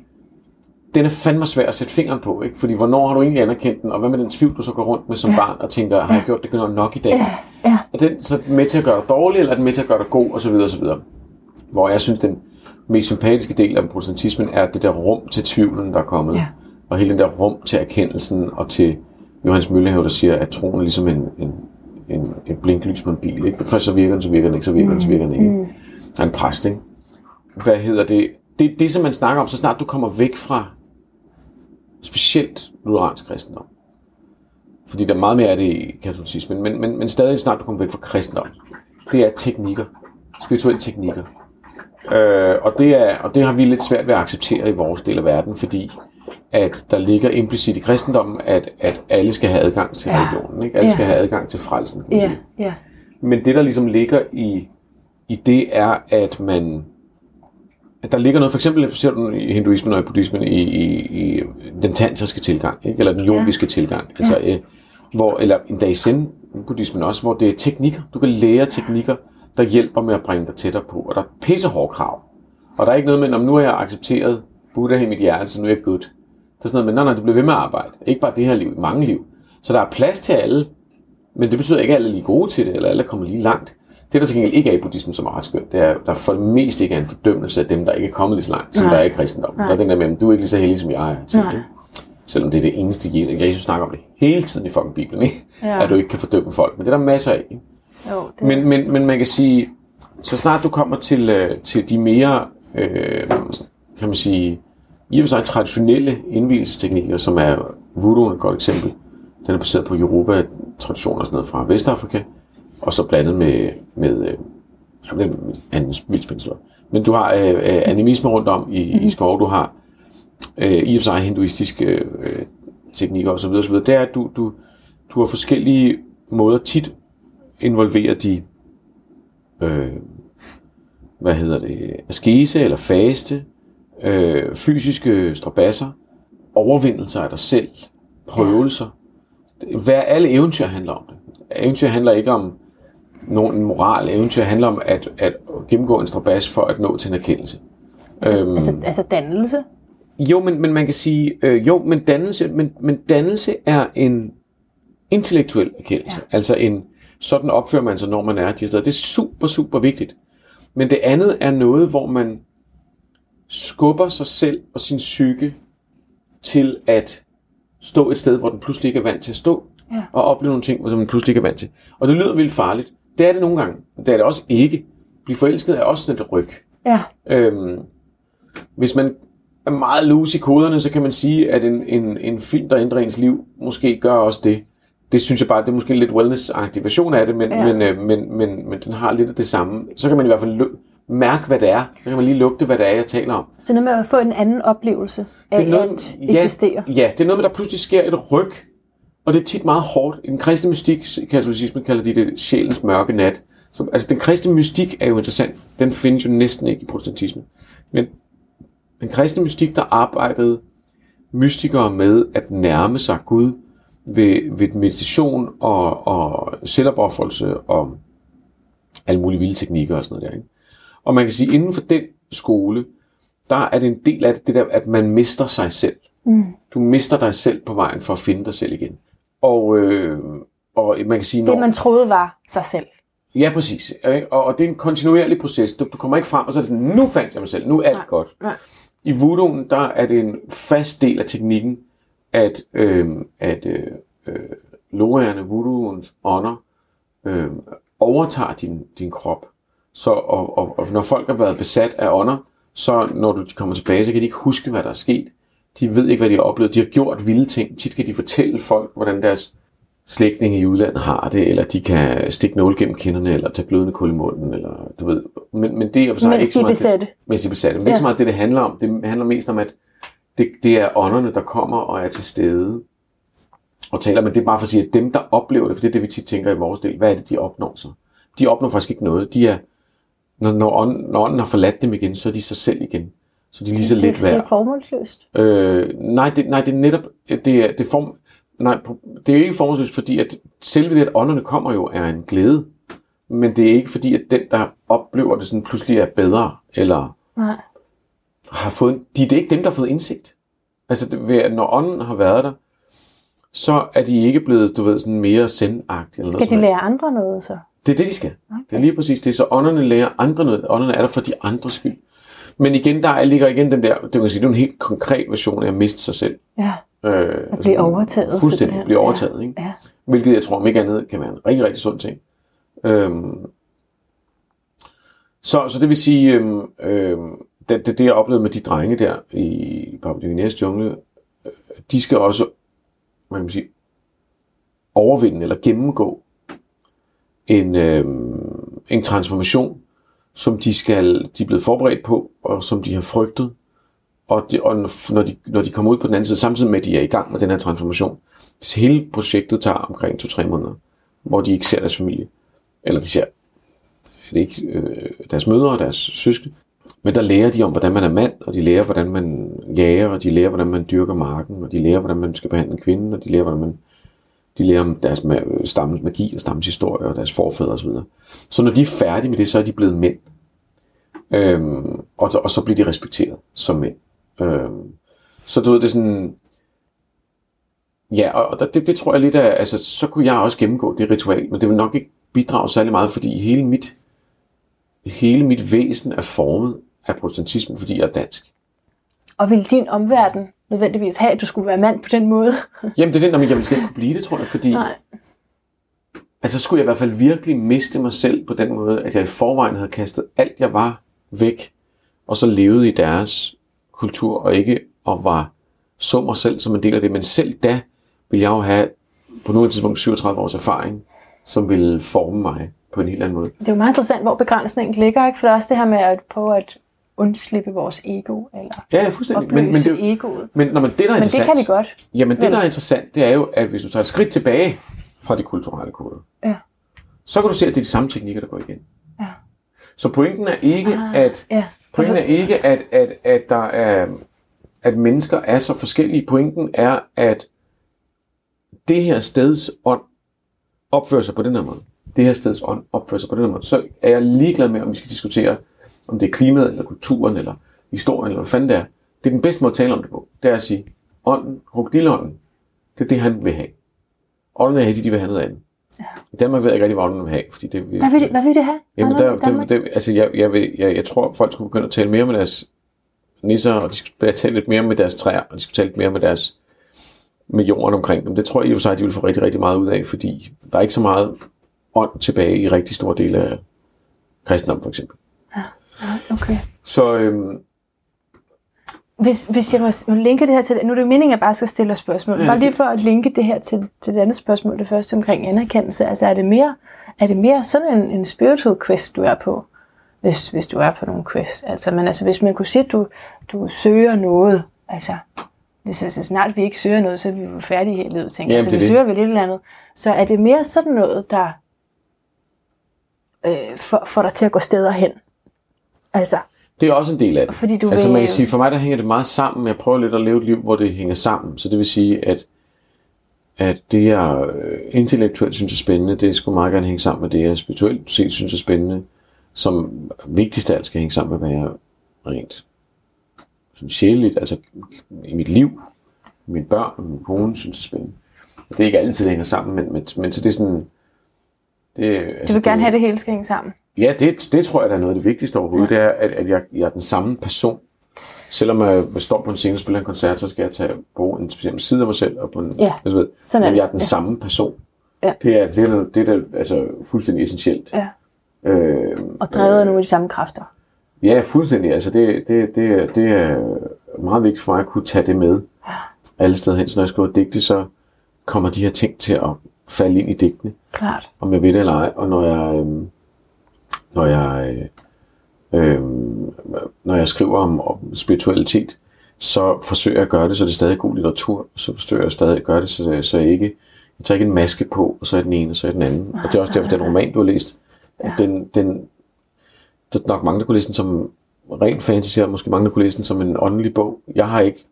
den er fandme svær at sætte fingeren på, ikke? Fordi hvornår har du egentlig anerkendt den, og hvad med den tvivl, du så går rundt med som ja. barn, og tænker, har jeg gjort det godt nok i dag? Ja, ja. Er den så med til at gøre dig dårlig, eller er den med til at gøre dig god, og så videre, og så videre. Hvor jeg synes, den mest sympatiske del af protestantismen er det der rum til tvivlen, der er kommet. Ja. Og hele den der rum til erkendelsen, og til Johannes Møllehave, der siger, at troen er ligesom en, en, en, en blinklys på en bil. Ikke? Først så virker den, så virker den ikke, så virker den, så virker den ikke. Mm. Der er en præst, ikke? Hvad hedder det? Det, det, som man snakker om, så snart du kommer væk fra specielt lutheransk kristendom. Fordi der er meget mere af det i katolicismen, men, men, men stadig snart du kommer væk fra kristendom. Det er teknikker. Spirituelle teknikker. Øh, og, det er, og det har vi lidt svært ved at acceptere i vores del af verden, fordi at der ligger implicit i kristendommen, at, at alle skal have adgang til Ja. religionen. Ikke? Alle Ja. skal have adgang til frelsen. Ja, ja. Men det, der ligesom ligger i, i det, er, at man... At der ligger noget, for eksempel ser du i hinduismen og i buddhismen, i, i, i den tantriske tilgang, ikke? eller den yogiske ja. tilgang. Altså, øh, hvor, eller endda i zen buddhismen også, hvor det er teknikker. Du kan lære teknikker, der hjælper med at bringe dig tættere på. Og der er pissehårde krav. Og der er ikke noget med, om nu har jeg accepteret Buddha i mit hjerte, så nu er jeg good. Det er sådan noget med, nej, nej, du bliver ved med at arbejde. Ikke bare det her liv, mange liv. Så der er plads til alle, men det betyder ikke, at alle er lige gode til det, eller alle er kommet lige langt. Det, der til gengæld ikke er i buddhismen, som er ret skønt, det er, der for det meste ikke er en fordømmelse af dem, der ikke er kommet lige så langt, som Nej. der er i kristendommen. Der er den der med, at du er ikke lige så heldig, som jeg er. Til, Nej. ikke? Selvom det er det eneste, Jesus Jesus snakker om det hele tiden i fucking Bibelen, ikke? Ja. at du ikke kan fordømme folk. Men det er der masser af. Ikke? Jo, det, Men, men, men man kan sige, så snart du kommer til, øh, til de mere, øh, kan man sige, i og for sig traditionelle indvielsesteknikker, som er voodoo er et godt eksempel. Den er baseret på Europa-traditioner og sådan noget fra Vestafrika, og så blandet med, med øh, jamen, det er en anden vildspændstor. Men du har øh, øh, animisme rundt om i, i skove, du har øh, i og for sig hinduistiske øh, teknikker osv. osv. Det er, at du, du, du har forskellige måder tit involverer de øh, hvad hedder det, askese eller faste, øh, fysiske strabasser, overvindelser af dig selv, prøvelser. Hvad alle eventyr handler om det. Eventyr handler ikke om nogen moral. Eventyr handler om at, at gennemgå en strabas for at nå til en erkendelse. Øhm, altså, altså dannelse. jo, men, men man kan sige, øh, jo, men dannelse, men, men dannelse er en intellektuel erkendelse. Ja. Altså en, sådan opfører man sig, når man er de steder. Det er super, super vigtigt. Men det andet er noget, hvor man skubber sig selv og sin psyke til at stå et sted, hvor den pludselig ikke er vant til at stå, Ja. og opleve nogle ting, som den pludselig ikke er vant til. Og det lyder vildt farligt. Det er det nogle gange. Det er det også ikke. Blive forelsket er også sådan et ryg. Ja, Øhm, hvis man er meget loose i koderne, så kan man sige, at en, en, en film, der ændrer ens liv, måske gør også det. Det synes jeg bare, det er måske en lidt wellness-agtig version af det, men, Ja. ja. men, øh, men, men, men den har lidt af det samme. Så kan man i hvert fald mærke, hvad det er. Så kan man lige lugte, hvad det er, jeg taler om. det er noget med at få en anden oplevelse af Det er noget, at eksistere. Ja, det er noget med, der pludselig sker et ryg, og det er tit meget hårdt. I den kristne mystik, i katolicismen kalder de det sjælens mørke nat. Så, altså, den kristne mystik er jo interessant. Den findes jo næsten ikke i protestantismen. Men den kristne mystik, der arbejdede mystikere med at nærme sig Gud ved, ved meditation og, og selvopoffrelse og alle mulige vilde teknikker og sådan noget der. Ikke? Og man kan sige, inden for den skole, der er det en del af det, det der, at man mister sig selv. Mm. Du mister dig selv på vejen for at finde dig selv igen. Og, øh, og man kan sige, når... Det, man troede var sig selv. Ja, præcis. Og, og det er en kontinuerlig proces. Du, du kommer ikke frem, og så er det sådan, nu fandt jeg mig selv, nu er alt Nej. godt. Nej. I voodooen, der er det en fast del af teknikken, at, øh, at øh, øh, loaerne, voodooens ånder, øh, overtager din, din krop. Så, og, og, og når folk har været besat af ånder, så når du de kommer tilbage, så kan de ikke huske, hvad der er sket. De ved ikke, hvad de har oplevet. De har gjort vilde ting. Tit kan de fortælle folk, hvordan deres slægtninge i udlandet har det, eller de kan stikke nåle gennem kinderne, eller tage glødende kul i munden, eller du ved. Men, men det er for sig Mens ikke de så meget besatte. Det, mens de er besatte. Men det er Ja. ikke så meget det, det handler om. Det handler mest om, at det, det er ånderne, der kommer og er til stede og taler, men det er bare for at sige, at dem, der oplever det, for det er det, vi tit tænker i vores del, hvad er det, de opnår så? De opnår faktisk ikke noget. De er, når, når, ånden, når ånden har forladt dem igen, så er de sig selv igen. Så de er lige så Det, lidt det er værd. formålsløst. Øh, nej, det, nej, det er netop, det er, det form, nej, det er ikke formålsløst, fordi at selve det, at ånderne kommer jo, er en glæde. Men det er ikke fordi, at den, der oplever det sådan, pludselig er bedre, eller Nej. har fået, de, det er ikke dem, der har fået indsigt. Altså, det, ved, når ånden har været der, så er de ikke blevet, du ved, sådan mere sendagtige. Eller Skal noget de lære helst. andre noget så? Det er det, de skal. Okay. Det er lige præcis det. Så ånderne lærer andre noget. Ånderne er der for de andres skyld. Men igen, der er- ligger igen den der, det, kan sige, det er en helt konkret version af at miste sig selv. Ja. Øh, At blive overtaget. Fuldstændig blive overtaget. Ikke? Ja. Hvilket jeg tror, om ikke andet, kan være en rigtig, rigtig sund ting. Øhm, så, så det vil sige, øhm, øhm, det, det, det jeg oplevede med de drenge der i Papua Guineas jungle, øh, de skal også, hvad kan man sige, overvinde eller gennemgå en, øhm, en transformation, som de skal, de er blevet forberedt på, og som de har frygtet. Og, det, og når, de, når de kommer ud på den anden side, samtidig med, at de er i gang med den her transformation, hvis hele projektet tager omkring 2-3 måneder, hvor de ikke ser deres familie. Eller de ser det ikke, øh, deres mødre og deres søske, Men der lærer de om, hvordan man er mand, og de lærer, hvordan man jager, og de lærer, hvordan man dyrker marken, og de lærer, hvordan man skal behandle kvinden, og de lærer, hvordan man de lærer om deres stammens magi og stammens historie og deres forfædre osv. Så når de er færdige med det, så er de blevet mænd. Øhm, og, og så bliver de respekteret som mænd. Øhm, så du ved, det er sådan... Ja, og og der- det, det tror jeg lidt af... Altså, så kunne jeg også gennemgå det ritual, men det vil nok ikke bidrage særlig meget, fordi hele mit, hele mit væsen er formet af protestantismen, fordi jeg er dansk. Og vil din omverden nødvendigvis have, at du skulle være mand på den måde? Jamen, det er den, men jeg vil slet ikke kunne blive det, tror jeg, fordi... Nej. Altså, så skulle jeg i hvert fald virkelig miste mig selv på den måde, at jeg i forvejen havde kastet alt, jeg var væk, og så levede i deres kultur, og ikke og var så mig selv som en del af det. Men selv da ville jeg jo have på nuværende tidspunkt 37 års erfaring, som ville forme mig på en helt anden måde. Det er jo meget interessant, hvor begrænsningen ligger, ikke? For der er også det her med at prøve at undslippe vores ego, eller Ja, ja, fuldstændig. Men, men, det, egoet. men, når man, det, der er Men det kan vi godt. Jamen det, der er interessant, det er jo, at hvis du tager et skridt tilbage fra de kulturelle koder, Ja. så kan du se, at det er de samme teknikker, der går igen. Ja. Så pointen er ikke, Ah, at ja. pointen er ikke, at, at, at der er, at mennesker er så forskellige. Pointen er, at det her steds ånd opfører sig på den her måde. Det her steds ånd opfører sig på den her måde. Så er jeg ligeglad med, om vi skal diskutere, om det er klimaet, eller kulturen, eller historien, eller hvad fanden det er. Det er den bedste måde at tale om det på. Det er at sige, ånden, krokodilleånden, det er det, han vil have. Ånden er Haiti, de vil have noget andet. Ja. I Danmark ved jeg ikke rigtig, hvad ånden vil have, fordi det vil, Hvad vil, de, hvad vil det have? Jamen, der, det, det, altså, jeg, jeg, vil, jeg, jeg tror, folk skulle begynde at tale mere med deres nisser, og de skulle tale lidt mere med deres træer, og de skulle tale lidt mere med deres med jorden omkring dem. Det tror jeg i og for sig, at de vil få rigtig, rigtig meget ud af, fordi der er ikke så meget ånd tilbage i rigtig store dele af kristendom, for eksempel. Okay. Så øhm, Hvis, hvis jeg må, linke det her til, nu er det jo meningen, at jeg bare skal stille spørgsmål. Ja, Bare lige for at linke det her til, til det andet spørgsmål, det første omkring anerkendelse. Altså er det mere, er det mere sådan en, en spiritual quest, du er på, hvis, hvis du er på nogle quest? Altså, men altså, hvis man kunne sige, at du, du søger noget, altså, hvis altså, snart vi ikke søger noget, så er vi jo færdige her i livet, tænker jeg. Jamen, Altså, vi det. søger vel et eller andet. Så er det mere sådan noget, der øh, får, får dig til at gå steder hen? Altså, det er også en del af det. fordi du Altså vil, man kan sige, for mig der hænger det meget sammen. Jeg prøver lidt at leve et liv, hvor det hænger sammen. Så det vil sige, at, at det jeg øh, intellektuelt synes er spændende, det skulle meget gerne hænge sammen med det, jeg spirituelt set synes er spændende. Som vigtigst af alt skal hænge sammen med, hvad jeg rent sådan sjæleligt, altså i mit liv, mine børn og min kone synes er spændende. Og det er ikke altid, det hænger sammen, men, men, men så det er sådan... Det, du altså, vil gerne have, at det hele skal hænge sammen. Ja, det, det tror jeg, der er noget af det vigtigste overhovedet, ja. det er, at, at jeg, jeg er den samme person. Selvom jeg står på en scene og spiller en koncert, så skal jeg tage på en speciel side af mig selv. Og på en, Ja, altså, ved, sådan men jeg er den Ja. samme person. Ja. Det er, det er, det er altså, fuldstændig essentielt. Ja. Øh, Og drevet af nogle af de samme kræfter. ja, fuldstændig. Altså, det, det, det, er- det er meget vigtigt for mig at kunne tage det med alle steder hen. Så når jeg skriver digte, så kommer de her ting til at falde ind i digtene, Klart. om jeg ved det eller ej. Og når jeg, øh, når jeg, øh, når jeg skriver om, om spiritualitet, så forsøger jeg at gøre det, så det er stadig god litteratur. Så forsøger jeg stadig at gøre det, så, så jeg ikke jeg tager ikke en maske på, og så er den ene, og så er den anden. Og det er også derfor, den roman, du har læst, ja. den, den, der er nok mange, der kunne læse den som ren fantasy, og måske mange, der kunne læse den som en åndelig bog. Jeg har ikke,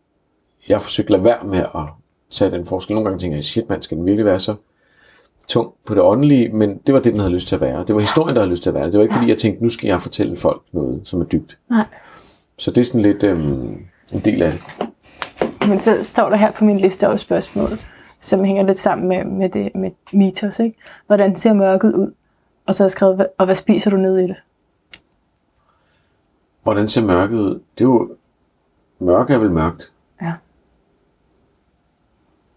jeg har forsøgt at lade være med at tage den forskel. Nogle gange tænker jeg, shit man, skal den virkelig være så tung på det åndelige, men det var det, den havde lyst til at være. Det var historien, der havde lyst til at være det. Det var ikke, fordi jeg tænkte, nu skal jeg fortælle folk noget, som er dybt. Nej. Så det er sådan lidt øhm, en del af det. Men så står der her på min liste også spørgsmål, som hænger lidt sammen med, med det med mitos, ikke? Hvordan ser mørket ud? Og så har jeg skrevet, "Hva- og hvad spiser du ned i det? Hvordan ser mørket ud? Det er jo... Mørke er vel mørkt. Ja.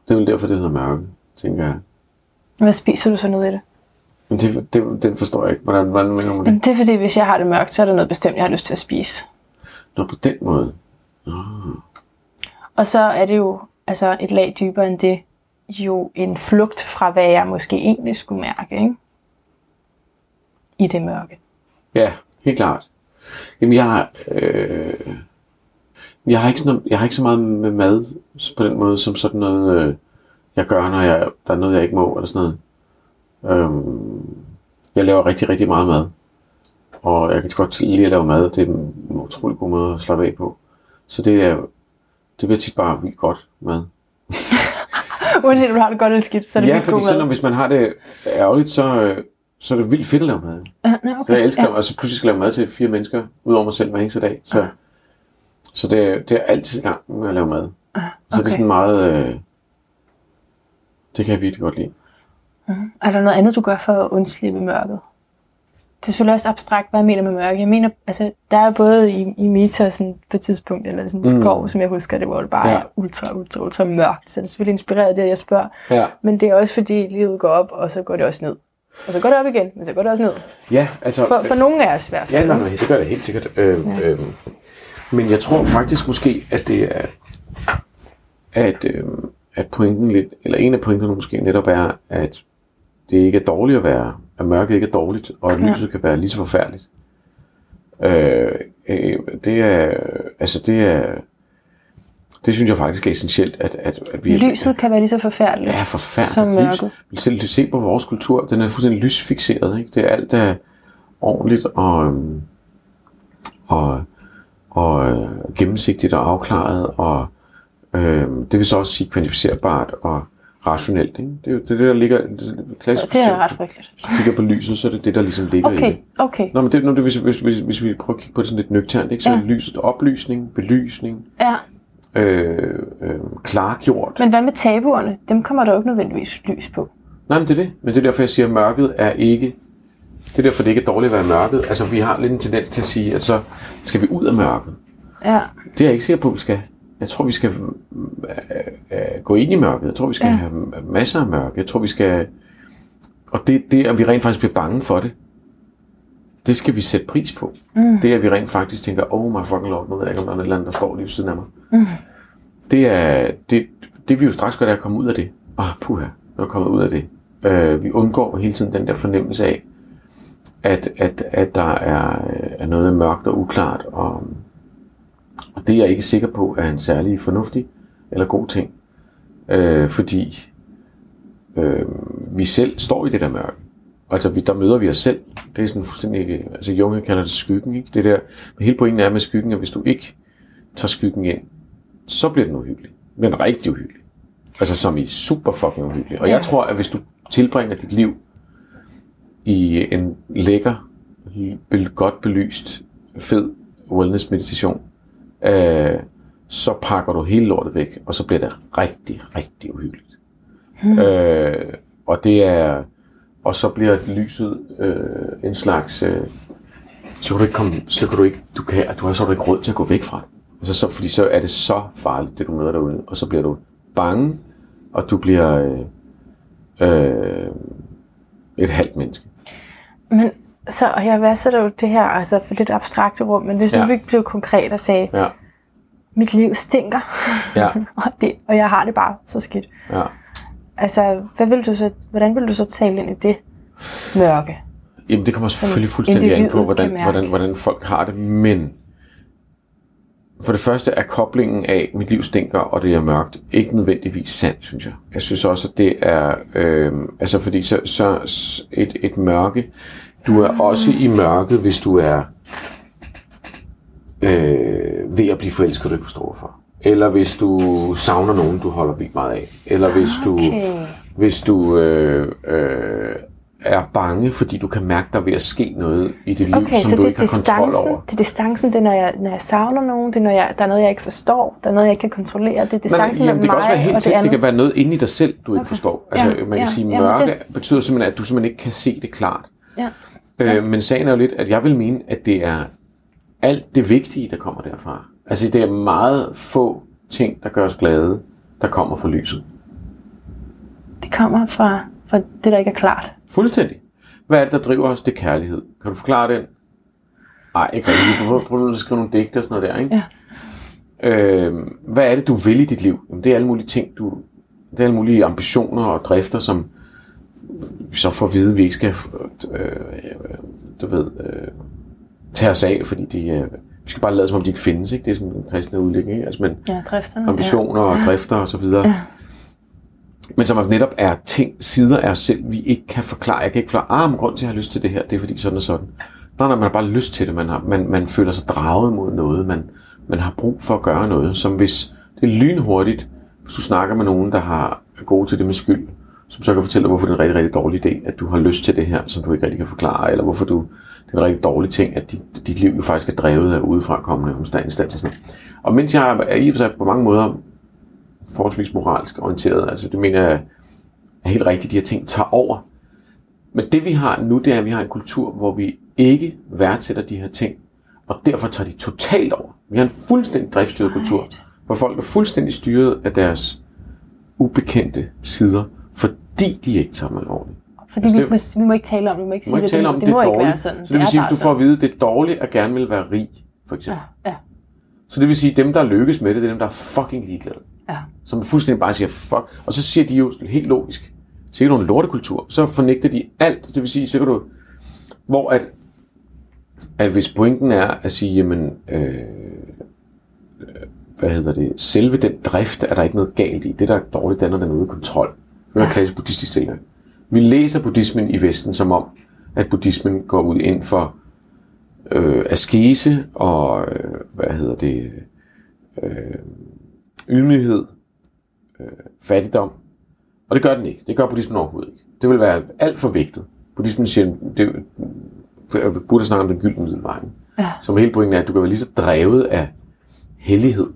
Det er vel derfor, det hedder mørke, tænker jeg. Hvad spiser du så ned i det? Men det, det, den forstår jeg ikke. Hvordan, hvordan mener du det? Men det er fordi, hvis jeg har det mørkt, så er der noget bestemt, jeg har lyst til at spise. Nå, på den måde. Og så er det jo altså et lag dybere end det, jo en flugt fra, hvad jeg måske egentlig skulle mærke, ikke? I det mørke. Ja, helt klart. Jamen, jeg har, øh, jeg har ikke sådan, jeg har ikke så meget med mad på den måde, som sådan noget, øh, jeg gør, når jeg, der er noget, jeg ikke må, eller sådan noget. Øhm, jeg laver rigtig, rigtig meget mad. Og jeg kan godt lide at lave mad. Det er en utrolig god måde at slappe af på. Så det er, det bliver tit bare vildt godt mad. Uanset om du har det godt eller skidt, så er det Ja, vildt fordi god selvom mad. hvis man har det ærgerligt, så, øh, så er det vildt fedt at lave mad. Ja, nej, Okay, okay. jeg elsker, ja. ja. og så pludselig skal jeg lave mad til fire mennesker, udover mig selv hver eneste dag. Så, så det, er, det er altid i gang med at lave mad. Så det okay. er sådan meget... Øh, det kan jeg virkelig godt lide. Er der noget andet, du gør for at undslippe mørket? Det er selvfølgelig også abstrakt, hvad jeg mener med mørke. Jeg mener, altså, der er både i, i Meta sådan, på et tidspunkt, eller sådan en skov, som jeg husker det, hvor det bare Ja. ultra, ultra, ultra mørkt. Så det er selvfølgelig inspireret af det, jeg spørger. Ja, Men det er også fordi, livet går op, og så går det også ned. Og så går det op igen, men så går det også ned. ja altså... For, for nogle af os i hvert fald. Ja, nej, nej, det gør det helt sikkert. Øh, Ja. øh, men jeg tror faktisk måske, at det er, at, øh, at pointen lidt, eller en af pointerne måske netop er, at det ikke er dårligt at være, at mørket ikke er dårligt, og at Ja. lyset kan være lige så forfærdeligt. Øh, øh, det er, altså det er, det synes jeg faktisk er essentielt, at, at, at vi... Lyset kan være lige så forfærdeligt. Ja, Som forfærdeligt. Lys. mørket. Selv se på vores kultur, den er fuldstændig lysfixeret. Ikke? Det er alt, der er ordentligt og, øhm, og, og øh, gennemsigtigt og afklaret, og øh, det vil så også sige kvantificerbart og rationelt. Ikke? Det er jo det, er der ligger... Det, klassisk Det er ret frygteligt. Hvis du kigger på lyset, så er det det, der ligesom ligger i Okay, det. okay. Nå, men det, nu, det, hvis, hvis, hvis, hvis vi prøver at kigge på det sådan lidt nøgternt, ikke? så Ja. er lyset oplysning, belysning, Ja, øh, øh, klargjort. men hvad med tabuerne? Dem kommer der jo ikke nødvendigvis lys på. Nej, men det er det. Men det er derfor, jeg siger, at mørket er ikke... Det er derfor, det ikke er dårligt at være mørket. Altså, vi har lidt en tendens til at sige, at så skal vi ud af mørket. Ja, Det er jeg ikke sikker på, vi skal. Jeg tror, vi skal øh, øh, gå ind i mørket. Jeg tror, vi skal Ja. have masser af mørke. Jeg tror, vi skal... Og det, det, at vi rent faktisk bliver bange for det, det skal vi sætte pris på. Mm. Det, at vi rent faktisk tænker, oh my fucking lord, nu ved jeg ikke, om der er et eller andet, der står lige ved siden af mig. Mm. Det er, det, det vi jo straks gør, det er at komme ud af det. Ah, puha, nu er jeg kommet ud af det. Øh, vi undgår hele tiden den der fornemmelse af, at, at, at der er, er noget mørkt og uklart, og det er jeg ikke sikker på er en særlig fornuftig eller god ting. Øh, fordi øh, vi selv står i det der mørke. Altså, vi, der møder vi os selv. Det er sådan fuldstændig... Altså, Junge kalder det skyggen, ikke? Det der... Men hele pointen er med skyggen, at hvis du ikke tager skyggen ind, så bliver den uhyggelig. Er rigtig uhyggelig. Altså, som i super fucking uhyggelig. Og Ja. jeg tror, at hvis du tilbringer dit liv i en lækker, godt belyst, fed wellness meditation, øh, så pakker du hele lortet væk, og så bliver det rigtig, rigtig uhyggeligt. Hmm. Øh, og det er, og så bliver lyset øh, en slags, øh, så kan du ikke komme, så kan du ikke, du kan, du har så du ikke råd til at gå væk fra. Altså så, fordi så er det så farligt, det du møder derude, og så bliver du bange, og du bliver øh, øh, et halvt menneske. men så, og jeg værdsætter jo det her altså for lidt abstrakte rum, men hvis ja. nu vi blev konkret og sagde, Ja, mit liv stinker, ja, og, det, og jeg har det bare så skidt. ja. Altså, hvad vil du så, hvordan vil du så tale ind i det mørke? Jamen, det kommer selvfølgelig fuldstændig an på, hvordan, hvordan, hvordan folk har det, men for det første er koblingen af, mit liv stinker, og det er mørkt, ikke nødvendigvis sand, synes jeg. Jeg synes også, at det er, øh, altså fordi så, så et, et mørke, du er også i mørket, hvis du er øh, ved at blive forelsket, du ikke forstår hvorfor. Eller hvis du savner nogen, du holder vildt meget af. Eller hvis du, Okay. hvis du øh, øh, er bange, fordi du kan mærke, der er ved at ske noget i dit liv, Okay, som så du det ikke har kontrol distancen. over. Det er distancen, det er, når jeg, når jeg savner nogen, det er, når jeg, der er noget, jeg ikke forstår, der er noget, jeg ikke kan kontrollere. Det er distancen mellem det kan også være mig helt det tæt. Det andet. kan være noget inde i dig selv, du ikke Okay. forstår. Altså, Ja, man kan ja, sige, mørke det- betyder simpelthen, at du simpelthen ikke kan se det klart. Ja. Øh, men sagen er jo lidt, at jeg vil mene, at det er alt det vigtige, der kommer derfra. Altså, det er meget få ting, der gør os glade, der kommer fra lyset. Det kommer fra, fra det, der ikke er klart. Fuldstændig. Hvad er det, der driver os? Det er kærlighed. Kan du forklare den? Nej, ikke rigtigt. Du prøver, prøver at skrive nogle digte og sådan noget der, ikke? Ja. Øh, hvad er det, du vil i dit liv? Jamen, det er alle mulige ting, du... Det er alle mulige ambitioner og drifter, som vi så får at vide, at vi ikke skal, øh, øh, du ved, øh, tage os af, fordi de, øh, vi skal bare lade som om, de ikke findes, ikke? Det er sådan en kristne udlægning, ikke? Altså, men Ja, drifterne. ambitioner og drifter og så videre. Ja. Men som netop er ting, sider af os selv, vi ikke kan forklare. Jeg kan ikke forklare, ah, grund til, at jeg har lyst til det her, det er fordi sådan og sådan. Nej, nej, man har bare lyst til det. Man, har, man, man føler sig draget mod noget. Man, man har brug for at gøre noget, som hvis det er lynhurtigt, hvis du snakker med nogen, der har, er gode til det med skyld, som så kan fortælle dig, hvorfor det er en rigtig, rigtig dårlig idé, at du har lyst til det her, som du ikke rigtig kan forklare, eller hvorfor du, det er en rigtig dårlig ting, at dit, dit liv jo faktisk er drevet af udefrakommende omstændigheder. Sådan. Og mens jeg er i og for sig på mange måder forholdsvis moralsk orienteret. Altså det mener jeg er helt rigtigt, de her ting tager over. Men det vi har nu, det er, at vi har en kultur, hvor vi ikke værdsætter de her ting, og derfor tager de totalt over. Vi har en fuldstændig driftstyret kultur, hvor folk er fuldstændig styret af deres ubekendte sider, fordi de ikke tager dem alvorligt. Fordi Altså, vi, det- vi må ikke tale om det, vi må ikke Du må sige ikke det. tale om, det, det, må er ikke være dårligt. sådan. Så det vil sige, hvis du får at vide, at det er dårligt at gerne vil være rig, for eksempel. Ja, ja, Så det vil sige, at dem, der lykkes med det, det er dem, der er fucking ligeglade. ja. som fuldstændig bare siger, fuck. Og så siger de jo helt logisk, er du en lortekultur, så fornægter de alt. Det vil sige, kan du, hvor at, at hvis pointen er at sige, jamen, øh, øh, hvad hedder det, selve den drift er der ikke noget galt i. Det, der er dårligt, den er den ude kontrol. Er en klassisk buddhistisk tilgang. Vi læser buddhismen i Vesten som om, at buddhismen går ud ind for øh, askese og, øh, hvad hedder det, øh, ydmyghed, øh, fattigdom. Og det gør den ikke. Det gør buddhismen overhovedet ikke. Det vil være alt for vægtet. Buddhismen siger, det, Buddha snakker om den gyldne middelvej. Ja. Som hele pointen er, at du kan være lige så drevet af hellighed.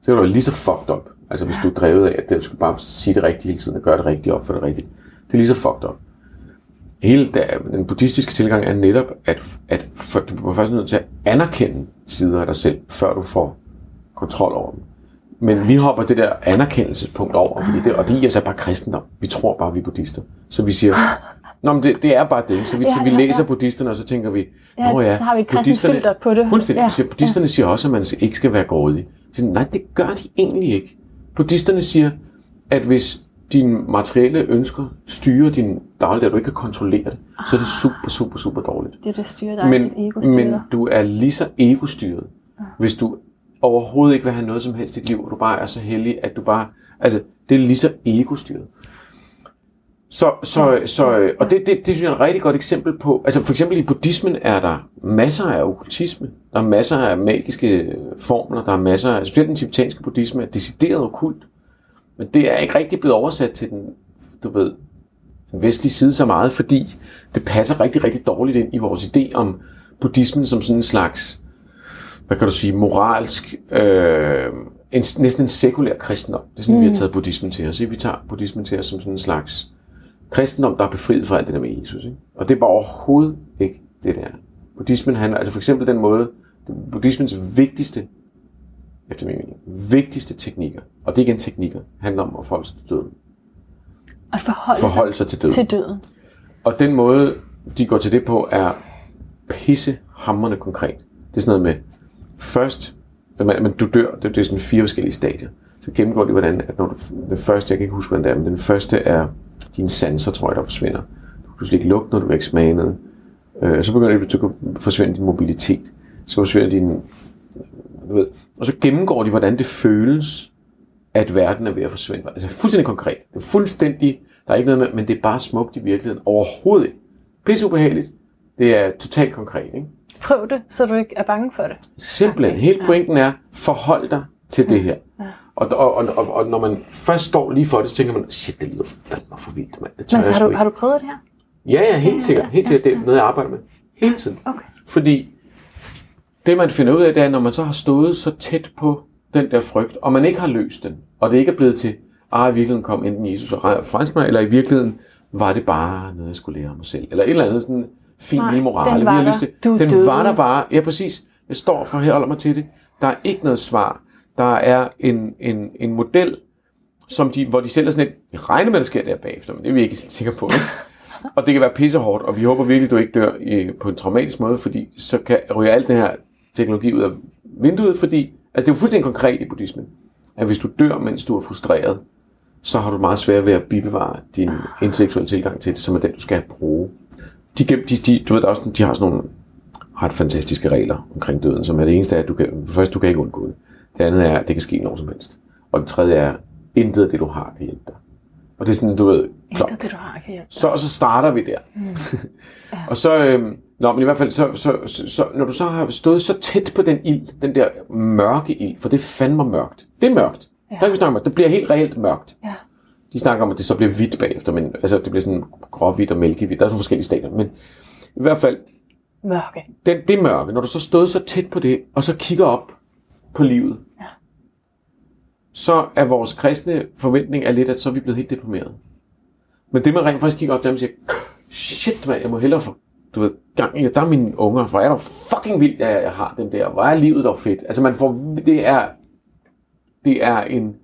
Så kan du være lige så fucked up. Altså hvis du er drevet af, at du skal bare sige det rigtige hele tiden og gøre det rigtige op for det rigtige. Det er lige så fucked up. Hele der, den buddhistiske tilgang er netop, at, at for, du er faktisk nødt til at anerkende sider af dig selv, før du får kontrol over dem. Men vi hopper det der anerkendelsespunkt over, fordi det, og det er altså bare kristendom. Vi tror bare, vi er buddhister. Så vi siger, Nå, men det, det er bare det. Så vi, Ja, vi ja, læser ja. buddhisterne, og så tænker vi, Ja, Nå ja, så har vi et buddhisterne- filter på det. Fuldstændig. Ja, Ja, siger, buddhisterne siger også, at man ikke skal være grådig. Så, nej, det gør de egentlig ikke. Buddhisterne siger, at hvis dine materielle ønsker styrer din dagligdag, og du ikke kan kontrollere det, så er det super, super, super dårligt. Det er det styrer dig, dit Men, ego styrer men du er lige så egostyret, hvis du overhovedet ikke vil have noget som helst i dit liv, og du bare er så heldig, at du bare... Altså, det er lige så egostyret. Så, så, så, og det, det, det synes jeg er et rigtig godt eksempel på. Altså for eksempel i buddhismen er der masser af okkultisme. Der er masser af magiske formler. Der er masser af, specielt den tibetanske buddhisme er decideret okkult. Men det er ikke rigtig blevet oversat til den, du ved, den vestlige side så meget, fordi det passer rigtig, rigtig dårligt ind i vores idé om buddhismen som sådan en slags, hvad kan du sige, moralsk, øh, en, næsten en sekulær kristendom. Det er sådan, mm. vi har taget buddhismen til os. ikke? Vi tager buddhismen til os som sådan en slags kristendom, der er befriet fra alt det der med Jesus. Ikke? Og det er bare overhovedet ikke det, der. Buddhismen handler, altså for eksempel den måde, buddhismens vigtigste, efter min mening, vigtigste teknikker, og det er igen teknikker, handler om at forholde sig til døden. At forholde, Forholde sig til døden. sig til døden. Og den måde, de går til det på, er pisse hammerne konkret. Det er sådan noget med, først, men, du dør, det, det er sådan fire forskellige stadier. Så gennemgår de, hvordan, at når du, den første, jeg kan ikke huske, hvordan det er, men den første er dine sanser, tror jeg, der forsvinder. Du kan pludselig ikke lugte noget, du kan ikke smage noget. Øh, så begynder det at forsvinde din mobilitet. Så forsvinder din... Du ved, og så gennemgår de, hvordan det føles, at verden er ved at forsvinde. Altså fuldstændig konkret. Det er fuldstændig... Der er ikke noget med, men det er bare smukt i virkeligheden. Overhovedet ikke. Pisse ubehageligt. Det er totalt konkret, ikke? Prøv det, så du ikke er bange for det. Simpelthen. Hele pointen er, forhold dig til det her. Og, og, og, og, og når man først står lige for det, så tænker man, shit, det lyder fandme for vildt, mand. Det tør Men så har du, har du prøvet det her? Ja, ja, helt sikkert. Helt sikkert. Det er noget, jeg arbejder med. Hele tiden. Okay. Fordi det, man finder ud af, det er, når man så har stået så tæt på den der frygt, og man ikke har løst den, og det ikke er blevet til, ah, i virkeligheden kom enten Jesus og frelste mig, eller i virkeligheden var det bare noget, jeg skulle lære af mig selv. Eller et eller andet sådan fin Nej, lille moral. den vi var har der. lyst til. Du den døde. var der bare. Ja, præcis. Jeg står for her, holder mig til det. Der er ikke noget svar. Der er en, en, en model, som de, hvor de selv er sådan lidt, jeg regner med, at det sker der bagefter, men det er vi ikke helt sikre på. Ikke? og det kan være pissehårdt, og vi håber virkelig, at du ikke dør øh, på en traumatisk måde, fordi så kan ryge alt den her teknologi ud af vinduet, fordi, altså det er jo fuldstændig konkret i buddhismen, at hvis du dør, mens du er frustreret, så har du meget svært ved at bibevare din intellektuelle tilgang til det, som er den, du skal bruge. De, de, de, du ved, der er også, de har sådan nogle ret fantastiske regler omkring døden, som er det eneste, at du kan, første, du kan ikke undgå det. Det andet er, at det kan ske når som helst. Og det tredje er, intet af det, du har, kan hjælpe dig. Og det er sådan, du ved, klok. Intet det, du har, kan hjælpe. Så, og så starter vi der. Mm. og så, øhm, nå, men i hvert fald, så, så, så, så, når du så har stået så tæt på den ild, den der mørke ild, for det er fandme mørkt. Det er mørkt. Ja. Der kan vi snakke om, det bliver helt reelt mørkt. Ja. De snakker om, at det så bliver hvidt bagefter, men altså, det bliver sådan gråhvidt og mælkehvidt. Der er sådan forskellige stadier, men i hvert fald, Mørke. den, det mørke, når du så stod så tæt på det, og så kigger op på livet, Ja. så er vores kristne forventning er lidt, at så er vi blevet helt deprimeret. Men det man rent faktisk kigger op, der er, man siger, shit mand, jeg må hellere få, du ved, gang i, der er mine unger, for er der fucking vildt, at jeg, har dem der, hvor er livet dog fedt. Altså man får, det er, det er en,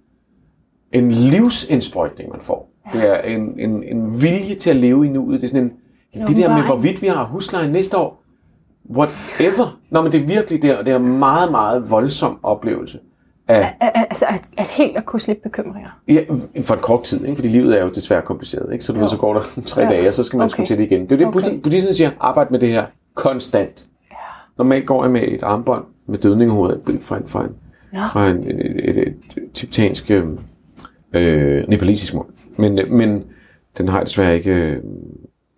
en livsindsprøjtning, man får. Det er en, en, en vilje til at leve i nuet. Det er sådan en, ja, det der med, hvorvidt vi har husleje næste år, whatever. Nå, men det er virkelig der, og det er en meget, meget voldsom oplevelse af, Al- al- Altså, at, at helt at kunne slippe bekymringer. Ja, for en kort tid, ikke? fordi livet er jo desværre kompliceret. Ikke? Så du ved, så går der tre Ja. dage, og så skal man Okay. okay. til det igen. Det er det, Okay. buddhismen siger, arbejde med det her konstant. Ja. Normalt går jeg med et armbånd med dødningehovedet fra en, fra en, Ja. fra en, et, et, et, et tibetansk øh, nepalesisk mund. Men, øh, men den har jeg desværre ikke øh,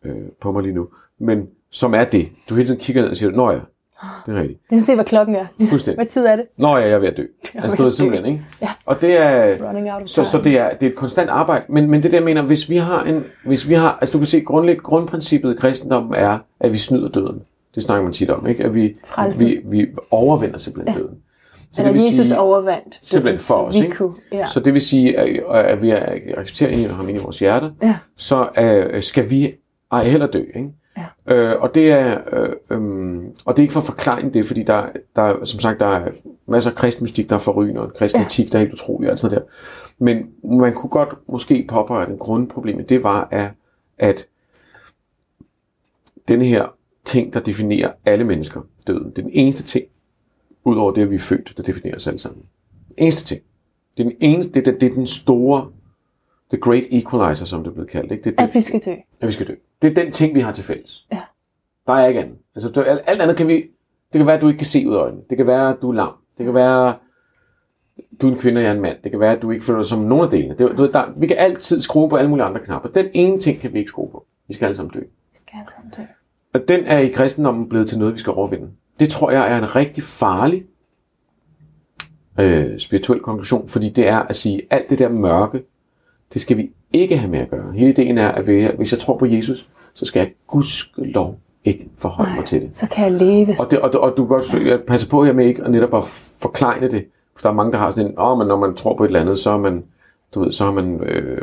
øh, på mig lige nu. Men som er det. Du hele tiden kigger ned og siger, nå ja, det er rigtigt. Jeg skal se, hvad klokken er. Fuldstændig. Hvad tid er det? Nå ja, jeg er ved at dø. Altså, ved at dø. simpelthen, ikke? Ja. Og det er... Så, så det er, det er et konstant arbejde. Men, men det der jeg mener, hvis vi har en, hvis vi har, altså du kan se, grundlæg, grundprincippet i kristendommen er, at vi snyder døden. Det snakker man tit om, ikke? At vi, Frelse. vi, vi overvinder simpelthen ja. døden. Så Eller Jesus overvandt. simpelthen for os, ikke? Kunne, ja. Så det vil sige, at, at vi accepterer ham ind i vores hjerter, Ja. så uh, skal vi ej heller dø, ikke? Ja. Øh, og det er øh, øhm, og det er ikke for at forklare det, fordi der, der er, som sagt der er masser af kristen mystik, der er forrygende, og kristen Ja. etik, der er helt utrolig og alt sådan der. Men man kunne godt måske påpege, at en grundproblem det var, at, at denne her ting, der definerer alle mennesker, døden, det er den eneste ting, udover det, at vi er født, der definerer os alle sammen. Den eneste ting. Det er den, eneste, det, er, det er den store, the great equalizer, som det er blevet kaldt. Ikke? Det er At det, vi skal dø. at vi skal dø. Det er den ting, vi har til fælles. Ja. Der er ikke andet. Altså, du- alt, alt andet kan vi... Det kan være, at du ikke kan se ud af øjnene. Det kan være, at du er lam. Det kan være, du er en kvinde, og jeg er en mand. Det kan være, at du ikke føler dig som nogen af delene. Det, du, der, vi kan altid skrue på alle mulige andre knapper. Den ene ting kan vi ikke skrue på. Vi skal alle sammen dø. Vi skal alle sammen dø. Og den er i kristendommen blevet til noget, vi skal overvinde. Det tror jeg er en rigtig farlig øh, spirituel konklusion, fordi det er at sige, alt det der mørke, det skal vi ikke have med at gøre. Hele ideen er, at vi- hvis jeg tror på Jesus, så skal jeg gudskelov ikke forholde mig til det. Så kan jeg leve. Og, det, og, og du kan godt jeg passer på her med ikke at netop at forklejne det. For der er mange, der har sådan en, åh, men når man tror på et eller andet, så er man, du ved, så er man øh,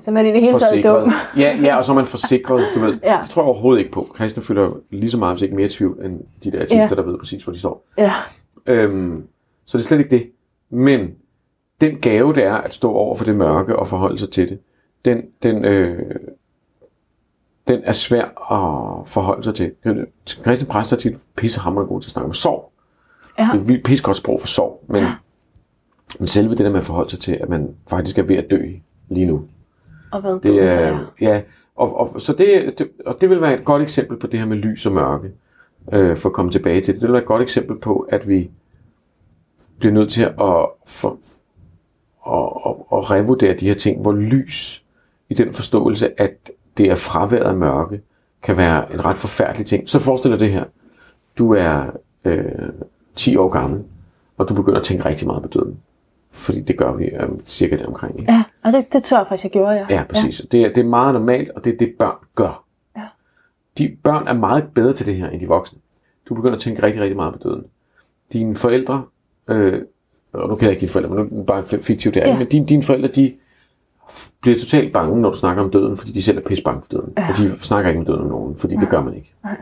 Så man er i det hele taget dum. Ja, ja, og så er man forsikret, du ved. Ja. Det tror jeg overhovedet ikke på. Kristne føler lige så meget, hvis ikke mere tvivl, end de der artister, Ja. der ved præcis, hvor de står. Ja. Øhm, så det er slet ikke det. Men den gave, det er at stå over for det mørke og forholde sig til det, den, den, øh, den er svær at forholde sig til. Kristne præster er tit pissehammerende gode til at snakke om sorg. Ja. Det er et vildt pissegodt sprog for sorg, men, Men selve det der med at forholde sig til, at man faktisk er ved at dø lige nu. Og hvad Det er, er. ja, og, og, så det, det, og det vil være et godt eksempel på det her med lys og mørke, øh, for at komme tilbage til det. Det vil være et godt eksempel på, at vi bliver nødt til at, for, at, at, at revurdere de her ting, hvor lys i den forståelse, at det er fraværet af mørke, kan være en ret forfærdelig ting. Så forestil dig det her. Du er øh, 10 år gammel, og du begynder at tænke rigtig meget på døden. Fordi det gør vi øh, cirka der omkring. Ikke? Ja, og det, det tror jeg faktisk, jeg gjorde, ja. Ja, præcis. Ja. Det, er, det er meget normalt, og det er det, børn gør. Ja. De børn er meget bedre til det her, end de voksne. Du begynder at tænke rigtig, rigtig meget på døden. Dine forældre, øh, og nu kan jeg ikke dine forældre, men nu er bare fiktivt det er, Ja. men dine, dine forældre, de bliver totalt bange, når du snakker om døden, fordi de selv er pisse bange for døden. Ja. Og de snakker ikke om døden om nogen, fordi det gør man ikke. Nej.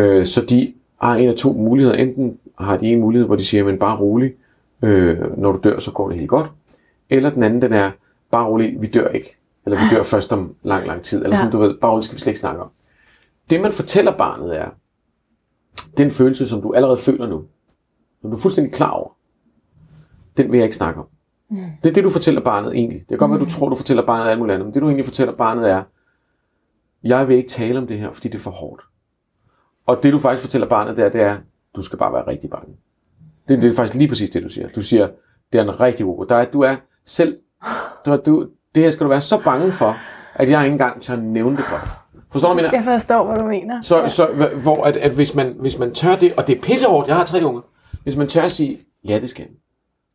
Øh, så de har en af to muligheder. Enten har de en mulighed, hvor de siger, men bare rolig, øh, når du dør, så går det helt godt. Eller den anden, den er, bare rolig, vi dør ikke. Eller vi dør først om lang, lang tid. Eller Ja. sådan, du ved, bare rolig skal vi slet ikke snakke om. Det, man fortæller barnet er, den følelse, som du allerede føler nu, som du er fuldstændig klar over, den vil jeg ikke snakke om. Mm. Det er det, du fortæller barnet egentlig. Det kan godt være, du tror, du fortæller barnet alt muligt andet, men det, du egentlig fortæller barnet er, jeg vil ikke tale om det her, fordi det er for hårdt. Og det, du faktisk fortæller barnet der, det er, du skal bare være rigtig bange. Det, det er faktisk lige præcis det, du siger. Du siger, det er en rigtig god. Der er, du er selv, du, du, det her skal du være så bange for, at jeg ikke engang tør nævne det for dig. Forstår du, mener? Jeg forstår, hvad du mener. Så, så hva- hvor at, at hvis, man, hvis man tør det, og det er pissehårdt, jeg har tre unger, hvis man tør at sige, ja, det skal.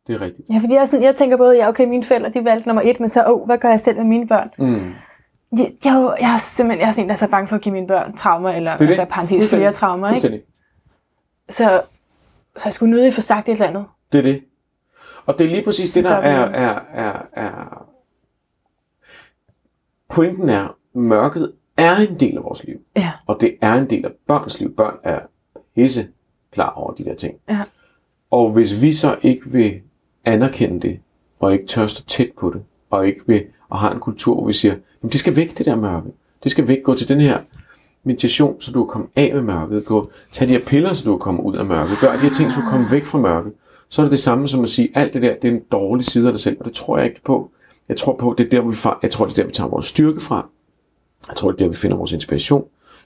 Det er rigtigt. Ja, fordi jeg, sådan, jeg tænker både, ja, okay, mine forældre, de valgte nummer et, men så, åh, hvad gør jeg selv med mine børn? Mm. Jeg, jeg, jo- jeg er simpelthen jeg er sådan en, der er så bange for at give mine børn traumer, eller Det det. altså, parentes flere traumer, ikke? Så, så jeg skulle nødig få sagt et eller andet. Det er det. Og det er lige præcis Så det, der er, det. er, er, er... Pointen er, mørket er en del af vores liv. Ja. Og det er en del af børns liv. Børn er pisse klar over de der ting. Ja. Og hvis vi så ikke vil anerkende det, og ikke tør stå tæt på det, og ikke vil, og har en kultur, hvor vi siger, jamen det skal væk, det der mørke. Det skal væk. Gå til den her meditation, så du kan komme af med mørket. Gå, tag de her piller, så du kan komme ud af mørket. Gør de her ting, så du kan komme væk fra mørket. Så er det det samme som at sige, alt det der, det er en dårlig side af dig selv, og det tror jeg ikke på. Jeg tror på, det er der, hvor vi, fa- jeg tror, det er der, vi tager vores styrke fra. Jeg tror, det er der, vi finder vores inspiration.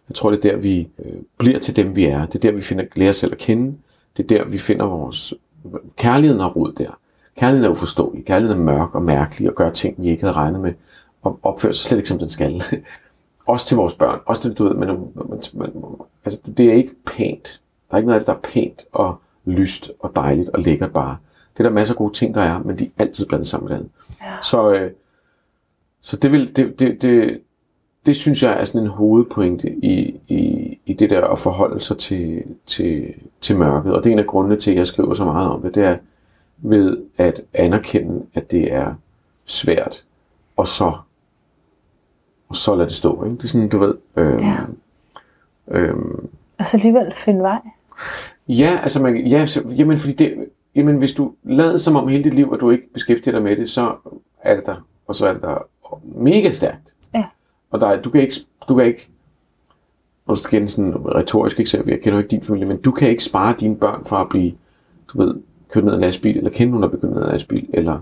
Jeg tror, det er der, vi øh, bliver til dem, vi er. Det er der, vi finder lærer selv at kende. Det er der, vi finder vores... Kærligheden har rod der. Kærligheden er uforståelig. Kærligheden er mørk og mærkelig og gør ting, vi ikke havde regnet med. Og opfører sig slet ikke, som den skal. også til vores børn. Også til, du ved, men, man, man, altså, det er ikke pænt. Der er ikke noget af det, der er pænt og lyst og dejligt og lækkert bare. Det er der masser af gode ting, der er, men de er altid blandet sammen med det andet. Ja. Så, øh, så det, vil, det, det, det, det synes jeg er sådan en hovedpointe i, i, i det der at forholde sig til, til, til mørket. Og det er en af grundene til, at jeg skriver så meget om det, det er ved at anerkende, at det er svært, og så, og så lade det stå. Ikke? Det er sådan, du ved... Øhm, Ja. øhm, Og så alligevel finde vej. Ja, altså man, ja, så, jamen, fordi det, jamen, hvis du lader som om hele dit liv, at du ikke beskæftiger dig med det, så er det der, og så er det der mega stærkt. Ja. Og der, er- du kan ikke, du kan ikke, og er igen sådan et retorisk eksempel, jeg kender jo ikke din familie, men du kan ikke spare dine børn fra at blive, du ved, kørt ned af en lastbil, eller kende nogen, der er begyndt ned af en lastbil, eller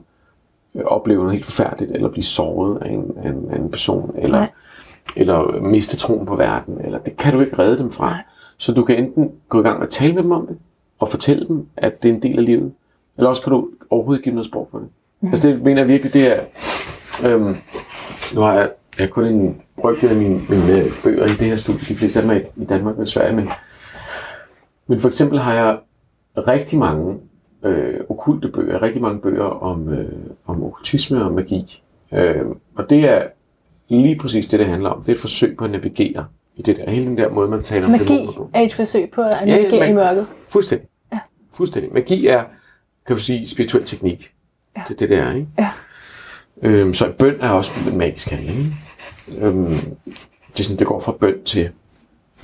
øh, opleve noget helt forfærdeligt, eller blive såret af en, af en, af en person, eller, Nej. eller miste troen på verden, eller det kan du ikke redde dem fra. Nej. Så du kan enten gå i gang med at tale med dem om det, og fortælle dem, at det er en del af livet, eller også kan du overhovedet give noget sprog for det. Mm. Altså det mener jeg virkelig, det er... Øhm, nu har jeg, jeg kun en brygdel af mine, mine øh, bøger i det her studie, de fleste af dem er i- i Danmark og Sverige, men, men for eksempel har jeg rigtig mange øh, okulte bøger, rigtig mange bøger om, øh, om okkultisme og magi. Øh, og det er lige præcis det, det handler om. Det er et forsøg på at navigere i det der. Hele den der måde, man taler om Magi dæmoner på. er et forsøg på at Ja, ja, navigere i man- mørket. Fuldstændig. Ja. Fuldstændig. Magi er, kan du sige, spirituel teknik. Ja. Det er det, det er, ikke? Ja. Øhm, så bøn er også en magisk handling. Ikke? Øhm, det, er sådan, det går fra bøn til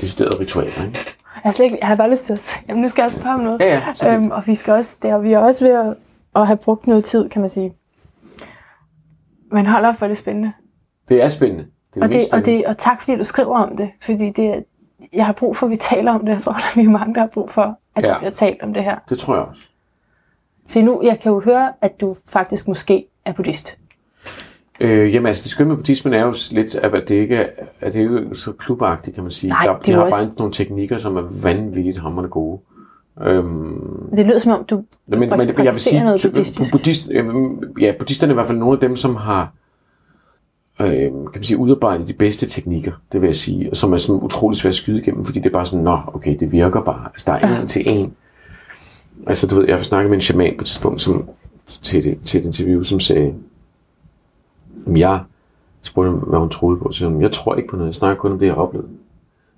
deciderede ritualer. Ikke? Jeg har, slet ikke, jeg har bare lyst til at jamen nu skal jeg også om noget. Ja, ja, så øhm, og vi skal også, det vi er også ved at, at have brugt noget tid, kan man sige. Men hold op, er det spændende. Det er spændende. Det er Og, det, og, spændende. det, og tak fordi du skriver om det, fordi det, jeg har brug for, at vi taler om det. Jeg tror, at vi er mange, der har brug for, at ja. Der bliver talt om det her. det tror jeg også. For nu, jeg kan jo høre, at du faktisk måske er buddhist. Øh, jamen altså, det skønne med buddhismen er jo lidt, at det ikke er, at det er jo så klubagtigt, kan man sige. Nej, Der, de er har jo bare også- nogle teknikker, som er vanvittigt hammerende gode. Øhm, Det lyder som om, du men, men jeg vil sige, noget buddhistisk. buddhist, ja, buddhisterne er i hvert fald nogle af dem, som har øh, kan man sige, udarbejdet de bedste teknikker, det vil jeg sige, og som er sådan utrolig svært at skyde igennem, fordi det er bare sådan, nå, okay, det virker bare. Altså, der er en til en. Altså, du ved, jeg har snakket med en shaman på et tidspunkt, som, til, det, til et interview, som sagde, "Jamen, jeg spurgte, hvad hun troede på, så jeg tror ikke på noget, jeg snakker kun om det, jeg har oplevet.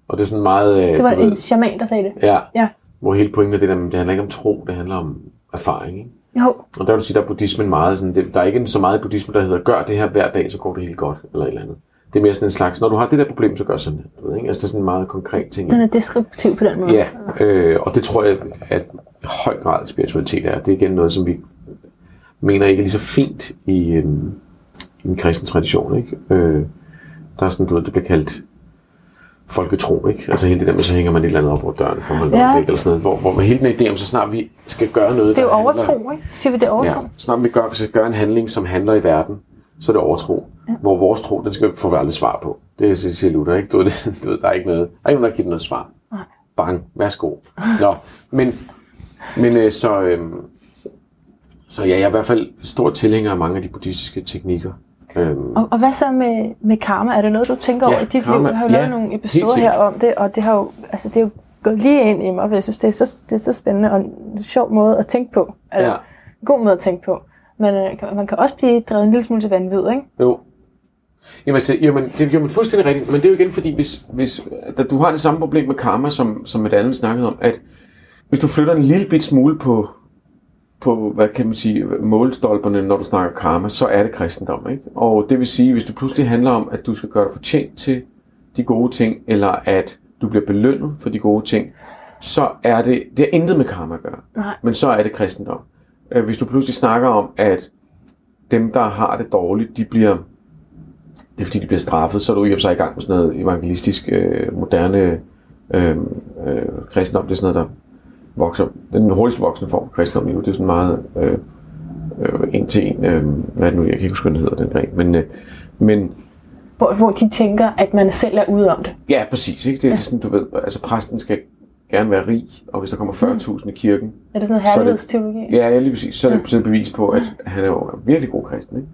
Og det er sådan meget... øh, Det var ved, en shaman, der sagde det. Ja, Ja. hvor hele pointen er det der, men det handler ikke om tro, det handler om erfaring. Ikke? Jo, Og der vil du sige, der er buddhismen meget sådan, det, der er ikke så meget i buddhismen, der hedder, gør det her hver dag, så går det helt godt, eller et eller andet. Det er mere sådan en slags, når du har det der problem, så gør sådan her. Du ved, ikke? Altså det er sådan en meget konkret ting. den er deskriptiv på den måde. Ja, øh, og det tror jeg, at høj grad spiritualitet er. Det er igen noget, som vi mener ikke er lige så fint i, øh, i den kristne tradition. Ikke? Øh, der er sådan, du ved, det bliver kaldt folketro, ikke? Altså hele det der med, så hænger man et eller andet op over døren, for man Ja. væk, eller sådan noget, hvor, hvor hele den idé om, så snart vi skal gøre noget, Det er jo der handler- overtro, ikke? Så siger vi, det er overtro. Ja, snart vi gør, skal gøre en handling, som handler i verden, så er det overtro. Ja. Hvor vores tro, den skal få vi aldrig svar på. Det er siger Luther, ikke? Du ved, det, du ved, der er ikke noget, der er ikke nogen, der giver noget svar. Nej. Bang, værsgo. Nå, men, men øh, så, øhm, så ja, jeg er i hvert fald stor tilhænger af mange af de buddhistiske teknikker. Øhm, Og, og hvad så med, med karma? Er det noget, du tænker over Ja, i dit karma, liv? Jeg har jo lavet ja, nogle episoder her om det, og det har jo, altså, det er jo gået lige ind i mig, for jeg synes, det er så, det er så spændende og en sjov måde at tænke på. Altså, Ja. En god måde at tænke på. Men øh, man kan også blive drevet en lille smule til vanvid, ikke? Jo. Jamen, altså, jamen, det er jamen, fuldstændig rigtigt, men det er jo igen fordi, hvis, hvis da du har det samme problem med karma, som, som et andet snakkede om, at hvis du flytter en lille bit smule på, på, hvad kan man sige, målstolperne, når du snakker karma, så er det kristendom, ikke? Og det vil sige, hvis det pludselig handler om, at du skal gøre dig fortjent til de gode ting, eller at du bliver belønnet for de gode ting, så er det, det har intet med karma at gøre. Nej. Men så er det kristendom. Øh, Hvis du pludselig snakker om, at dem, der har det dårligt, de bliver det er fordi, de bliver straffet, så er du i og for sig i gang med sådan noget evangelistisk, øh, moderne øh, øh, kristendom. Det er sådan noget, der vokser. Den hurtigst voksende form for kristendom nu, det er sådan meget øh, øh, en til en. Øh, hvad er det nu? Jeg kan ikke huske, hvad den hedder, den gren. Men, øh, men Hvor, hvor de tænker, at man selv er ude om det. ja, præcis. Ikke? Det er ja. sådan, du ved, altså præsten skal gerne være rig, og hvis der kommer 40.000 i kirken, Er det sådan noget Så er det- herlighedsteologi? ja, ja lige præcis, så er det, så det bevis på, at han er jo en virkelig god kristen. Ikke?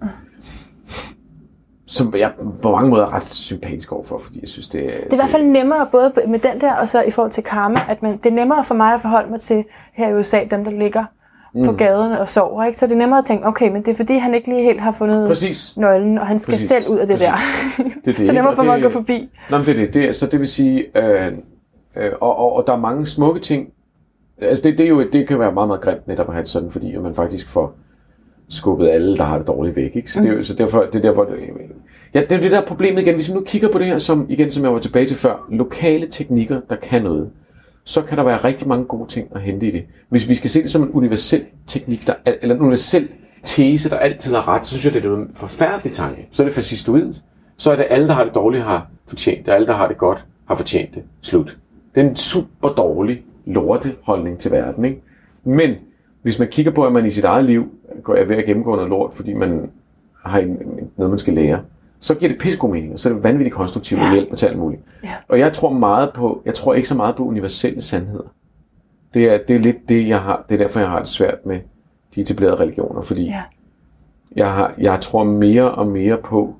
Som jeg på mange måder er ret sympatisk overfor, fordi jeg synes, det er... Det er i hvert fald nemmere, både med den der, og så i forhold til karma, at man, det er nemmere for mig at forholde mig til her i USA, dem der ligger mm. på gaderne og sover. Ikke? Så det er nemmere at tænke, okay, men det er fordi, han ikke lige helt har fundet Præcis. nøglen, og han skal Præcis. selv ud af det Præcis. der. Det er det, så nemmere for mig at gå forbi. Nå, men det er det. det er, så det vil sige, øh, øh, og, og, og der er mange smukke ting. Altså det, det, er jo, det kan være meget, meget grimt netop at have sådan, fordi man faktisk får skubbet alle, der har det dårligt væk. Ikke? Så, det er, jo- så derfor, det er derfor, det, ja, det er det der er problemet igen. Hvis vi nu kigger på det her, som, igen, som jeg var tilbage til før, lokale teknikker, der kan noget, så kan der være rigtig mange gode ting at hente i det. Hvis vi skal se det som en universel teknik, der, er- eller en universel tese, der altid har ret, så synes jeg, det er en forfærdelig tanke. Så er det fascistoid. Så er det alle, der har det dårligt, har fortjent det. Alle, der har det godt, har fortjent det. Slut. Det er en super dårlig lorteholdning til verden. Ikke? Men hvis man kigger på, at man i sit eget liv går er ved at gennemgå noget lort, fordi man har en, noget, man skal lære, så giver det pissegod mening, og så er det vanvittigt konstruktivt og hjælp til alt muligt. Ja. Og jeg tror meget på, jeg tror ikke så meget på universelle sandheder. Det er, det er lidt det, jeg har, det er derfor, jeg har det svært med de etablerede religioner, fordi Ja. jeg, har, jeg tror mere og mere på,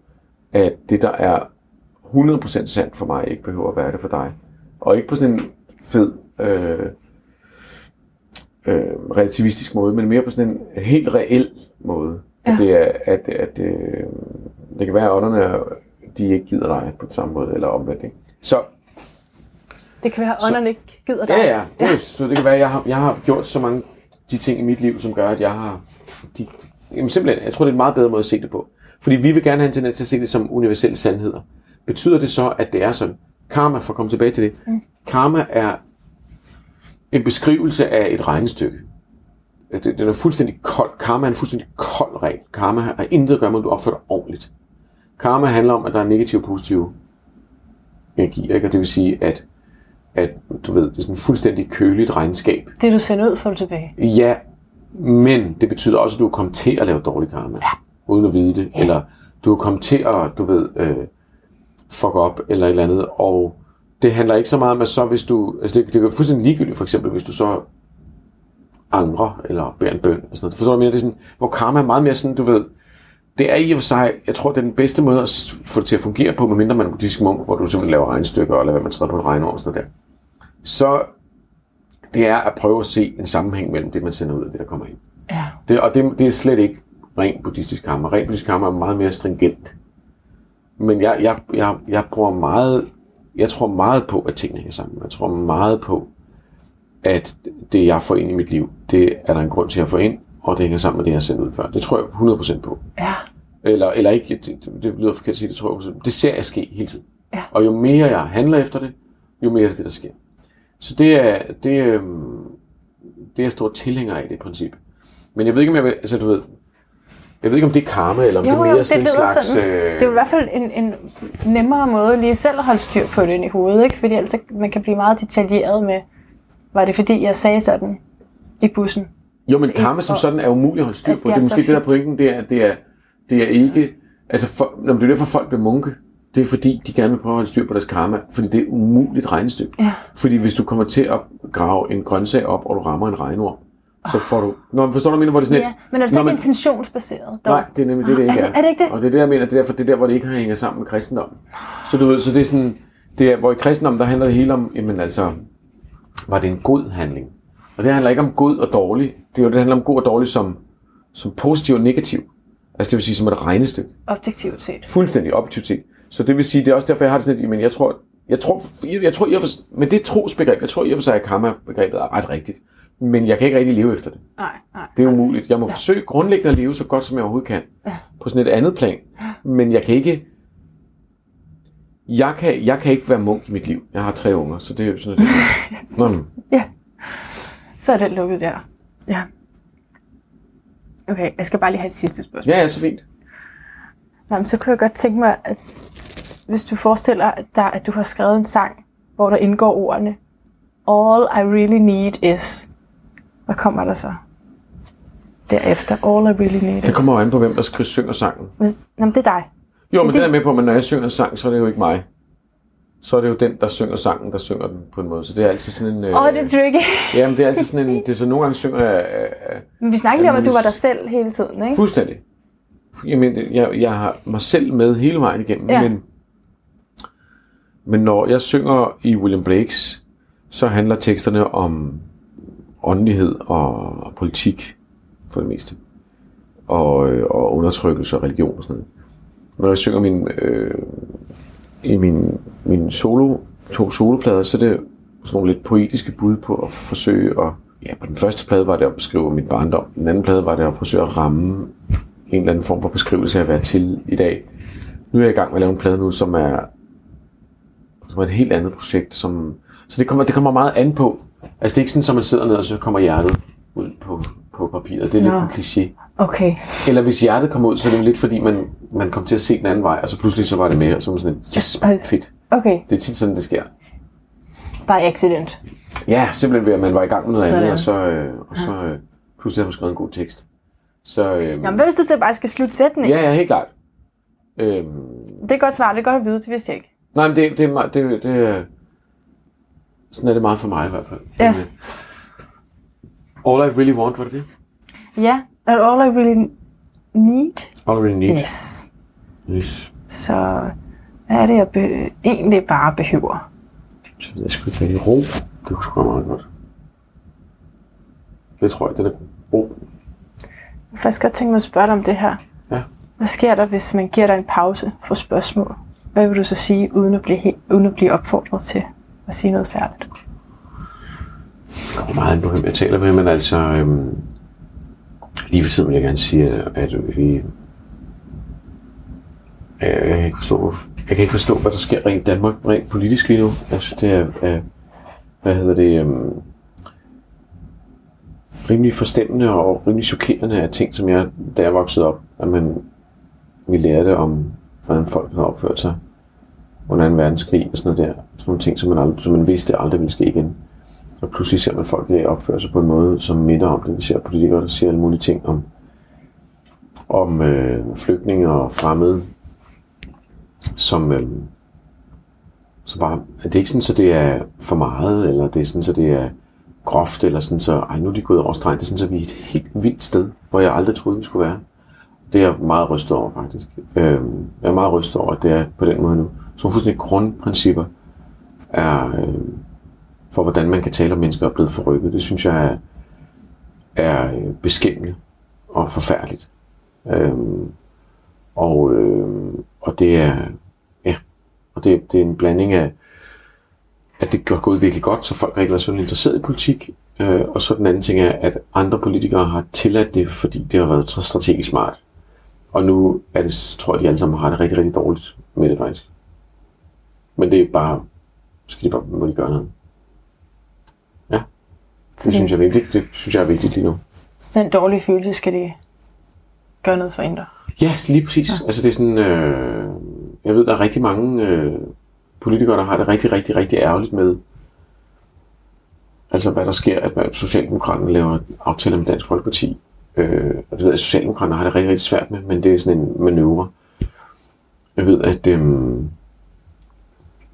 at det, der er 100% sandt for mig, ikke behøver at være det for dig. Og ikke på sådan en fed, øh, øh, relativistisk måde, men mere på sådan en helt reel måde. Ja. At det er, at, at øh, det kan være, at ånderne, de ikke gider dig på samme måde, eller omvendt. Ikke? Så Det kan være, at ånderne ikke gider dig. Ja, ja. Det, ja. Så det kan være, at jeg har, jeg har gjort så mange de ting i mit liv, som gør, at jeg har... De, jamen simpelthen, jeg tror, det er en meget bedre måde at se det på. Fordi vi vil gerne have en tendens til at se det som universelle sandheder. Betyder det så, at det er sådan? Karma, for at komme tilbage til det. Mm. Karma er en beskrivelse af et regnestykke. Det- Den er fuldstændig kold. Karma er en fuldstændig kold regel. Karma har intet at gøre med, at du opfører dig ordentligt. Karma handler om, at der er negative og positive energier. Ikke? Og det vil sige, at at du ved, det er sådan et fuldstændig køligt regnskab. Det du sender ud, får du tilbage. Ja, Men det betyder også, at du er kommet til at lave dårlig karma, ja. uden at vide det. Ja. Eller du er kommet til at, du ved, øh, fuck op eller et eller andet. Og det handler ikke så meget om, at så hvis du... Altså det, det er fuldstændig ligegyldigt, for eksempel, hvis du så angrer, eller beder en bøn, og sådan noget. Forstår du, mere? Det er sådan, hvor karma er meget mere sådan, du ved, det er i og for sig, jeg tror, det er den bedste måde at få det til at fungere på, medmindre man er buddhistisk munk, hvor du simpelthen laver regnstykker, eller hvad man træder på en regneår og sådan noget der. Så det er at prøve at se en sammenhæng mellem det, man sender ud og det, der kommer ind. Ja. Det, og det, det er slet ikke ren buddhistisk karma. Ren buddhistisk karma er meget mere stringent. Men jeg, jeg, jeg, jeg bruger meget, jeg tror meget på, at tingene hænger sammen. Jeg tror meget på, at det, jeg får ind i mit liv, det er der en grund til at få ind, og det hænger sammen med det, jeg har sendt ud før. Det tror jeg 100% på. Ja. Eller, eller ikke, det, det lyder forkert at sige, det tror jeg 100%. Det ser jeg ske hele tiden. Ja. Og jo mere jeg handler efter det, jo mere er det der sker. Så det er, det, øh, det er jeg stor tilhænger af, det princip. Men jeg ved ikke, om jeg vil, altså du ved, jeg ved ikke, om det er karma, eller om Jo, det er jo, mere det sådan en slags... sådan. Øh, Det er jo i hvert fald en, en nemmere måde lige selv at holde styr på det ind i hovedet, ikke? Fordi altså, man kan blive meget detaljeret med, var det fordi, jeg sagde sådan i bussen? Jo, men Altså, karma som sådan er umuligt at holde styr på. det Det er er så måske det, der er pointen, det er, at det er, det er ikke... Altså, for, når det er derfor, folk bliver munke. Det er fordi, de gerne vil prøve at holde styr på deres karma, fordi det er umuligt regnestykke. Ja. Fordi hvis du kommer til at grave en grøntsag op, og du rammer en regnorm, så får du... Nå, forstår du, jeg mener, hvor det er sådan Ja, men er det så ikke man- intentionsbaseret? dog? Nej, det er nemlig det, det Ah, ikke er er. det- er det ikke det? Og det er det, jeg mener, det er derfor, det er der, hvor det ikke hænger sammen med kristendommen. Så du ved, så det er sådan... Det er, hvor i kristendommen, der handler det hele om, jamen altså, var det en god handling? Og det handler ikke om god og dårlig. Det er jo det handler om god og dårlig som, som positiv og negativ. Altså det vil sige som et regnestykke. Objektivt set. Fuldstændig objektivt set. Så det vil sige, det er også derfor, jeg har det sådan lidt, men jeg tror, jeg tror, jeg, jeg tror og for, men det trosbegreb, jeg tror i og for sig, at karma-begrebet er ret rigtigt. Men jeg kan ikke rigtig leve efter det. Nej, nej. Det er umuligt. Jeg må ja. forsøge grundlæggende at leve så godt, som jeg overhovedet kan. Ja. På sådan et andet plan. Men jeg kan ikke... Jeg kan, jeg kan ikke være munk i mit liv. Jeg har tre unger, så det er jo sådan lidt... Nå, Ja. Så er det lukket der. Ja. Okay, jeg skal bare lige have et sidste spørgsmål. ja, ja, så fint. Nå, men så kunne jeg godt tænke mig, at hvis du forestiller dig, at du har skrevet en sang, hvor der indgår ordene All I really need is... Hvad kommer der så? Derefter. All I really need. Det kommer jo an på, hvem der skriver, synger sangen. Hvis, nå, men det er dig. Jo, men det- det er med på, men når jeg synger en sang, så er det jo ikke mig. Så er det jo den, der synger sangen, der synger den på en måde. Så det er altid sådan en... Åh, oh, det er tricky. Jamen, det er altid sådan en... Det er så nogle gange synger jeg... Øh, øh, Men vi snakkede lige om, at du var dig selv hele tiden, ikke? Fuldstændig. Jamen, jeg, jeg har mig selv med hele vejen igennem, Ja. ja. men, men når jeg synger i William Blakes, så handler teksterne om åndelighed og politik for det meste. Og, øh, og undertrykkelse og religion og sådan noget. Når jeg synger min, øh, i min, min solo, to soloplader, så er det sådan nogle lidt poetiske bud på at forsøge at... Ja, på den første plade var det at beskrive min barndom. Den anden plade var det at forsøge at ramme en eller anden form for beskrivelse af at være til i dag. Nu er jeg i gang med at lave en plade nu, som er, som er et helt andet projekt. Som, så det kommer, det kommer meget an på. Altså det er ikke sådan, at man sidder ned, og så kommer hjertet ud på, på papiret. Det er lidt Nå. en kliché. Okay. Eller hvis hjertet kommer ud, så er det lidt fordi, man, man kom til at se den anden vej, og så pludselig så var det med, og så var man sådan, yes, fedt. Okay. Det er tit sådan, det sker. By accident. Ja, simpelthen ved, at man var i gang med noget Sådan. andet, og så, øh, og så øh, pludselig har man skrevet en god tekst. Så øh, Nå, men hvad hvis du så bare skal slutte sætningen? ja, ja, helt klart. Øhm, Det er godt svar, det er godt at vide, det vidste jeg ikke. nej, men det, det, det, det, er- sådan er det meget for mig i hvert fald. Ja. Øh, All I really want, var det det? Ja, that all I really need. All I really need. Yes. yes. Så hvad er det, jeg be- egentlig bare behøver? Så jeg ikke, hvad i ro. Det kunne sgu være meget godt. Det tror jeg, det er ro. Jeg faktisk godt tænke mig at spørge dig om det her. Ja. Hvad sker der, hvis man giver dig en pause for spørgsmål? Hvad vil du så sige, uden at blive, he- uden at blive opfordret til at sige noget særligt? Det kommer meget an på, hvem jeg taler med, men altså... Øhm, lige for tiden vil jeg gerne sige, at, at vi... Jeg, jeg, kan ikke forstå, jeg kan ikke forstå, hvad der sker rent Danmark, rent politisk lige nu. Jeg synes, det er... Øh, hvad hedder det... Øhm, rimelig forstemmende og rimelig chokerende af ting, som jeg, da jeg voksede op, at man, vi lærte om, hvordan folk har opført sig under en verdenskrig og sådan noget der. Sådan nogle ting, som man, aldrig, som man vidste aldrig ville ske igen. Og pludselig ser man folk der opføre sig på en måde, som minder om det. Vi ser politikere, der siger alle mulige ting om, om øh, flygtninge og fremmede, som, øh, så bare, det er ikke sådan, så det er for meget, eller det er sådan, så det er groft, eller sådan, så ej, nu er de gået over stregen. Det er sådan, så vi er et helt vildt sted, hvor jeg aldrig troede, vi skulle være. Det er jeg meget rystet over, faktisk. Øh, jeg er meget rystet over, at det er på den måde nu. Så fuldstændig grundprincipper er, øh, for hvordan man kan tale om mennesker er blevet forrykket. Det synes jeg er, er øh, beskæmmende og forfærdeligt. Øh, og, øh, og det er, ja, og det, det er en blanding af, at det har gået virkelig godt, så folk har ikke været så interesseret i politik. Øh, og så den anden ting er, at andre politikere har tilladt det, fordi det har været strategisk smart. Og nu er det, tror jeg, de alle sammen har det rigtig, rigtig dårligt med det faktisk. Men det er bare, skal de bare, må de gøre noget. Ja, det, det synes jeg er vigtigt. Det synes jeg er vigtigt lige nu. Så den dårlige følelse skal de gøre noget for ændre? Ja, lige præcis. Ja. Altså det er sådan, øh, jeg ved, der er rigtig mange øh, politikere, der har det rigtig, rigtig, rigtig ærgerligt med, altså hvad der sker, at Socialdemokraterne laver aftaler med Dansk Folkeparti. Øh, og det ved jeg, at Socialdemokraterne har det rigtig, rigtig svært med, men det er sådan en manøvre. Jeg ved, at øh,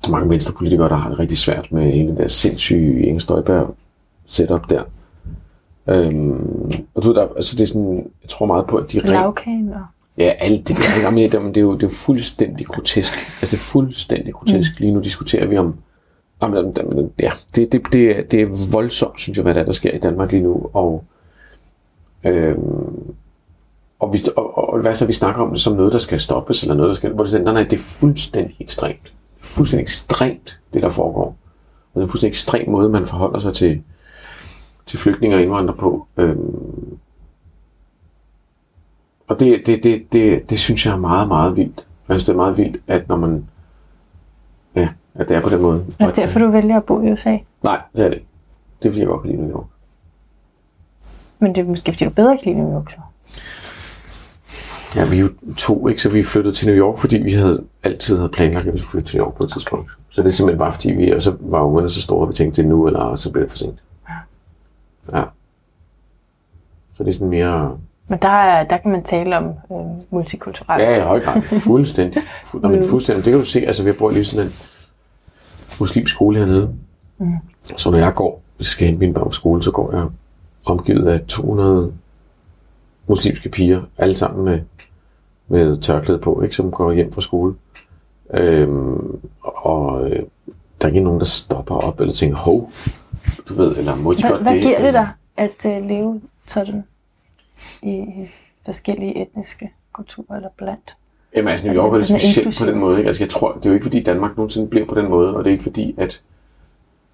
der er mange venstrepolitikere, der har det rigtig svært med hele det der sindssyge Inger Støjberg setup der. Øhm, og du ved, der, altså det er sådan, jeg tror meget på, at de rent... Ja, alt det der. Ikke? Det, det, er jo, det er jo fuldstændig grotesk. Altså det er fuldstændig grotesk. Mm. Lige nu diskuterer vi om... Jamen, ja, det, det, det, er, det er voldsomt, synes jeg, hvad der, er, der sker i Danmark lige nu. Og, øhm, og, vi, og, og, og hvad så, vi snakker om det som noget, der skal stoppes, eller noget, der skal... Hvor det, nej, nej, det er fuldstændig ekstremt. Fuldstændig ekstremt, det der foregår. Og det er en fuldstændig ekstrem måde, man forholder sig til, til flygtninge og indvandrere på. Øhm, og det, det, det, det, det synes jeg er meget, meget vildt. Jeg synes, det er meget vildt, at når man... Ja, at det er på den måde. Er det derfor, du vælger at bo i USA? Nej, det er det ikke. Det er, fordi jeg godt kan lide New York. Men det er måske, fordi du bedre kan lide New York, så? Ja, vi er jo to, ikke? Så vi flyttede til New York, fordi vi havde altid havde planlagt, at vi skulle flytte til New York på et tidspunkt. Så det er simpelthen bare fordi, vi, og så var ungerne så store, at vi tænkte, det nu, eller så bliver det for sent. Ja. Så det er sådan mere men der, er, der kan man tale om øh, multikulturelt. Ja, i høj grad. Fuldstændig. Fu- Nå, men fuldstændig. Det kan du se. Altså, vi bor lige sådan en muslimsk skole hernede. Mm. Så når jeg går, hvis jeg skal hente mine børn på skole, så går jeg omgivet af 200 muslimske piger, alle sammen med, med tørklæde på, ikke, som går hjem fra skole. Øhm, og øh, der er ikke nogen, der stopper op eller tænker, hov, du ved, eller må de hvad, godt hvad det? Giver det dig at uh, leve sådan? i forskellige etniske kulturer eller blandt. Jamen altså, New York er det specielt på den måde. Ikke? Altså, jeg tror, det er jo ikke fordi Danmark nogensinde bliver på den måde, og det er ikke fordi, at,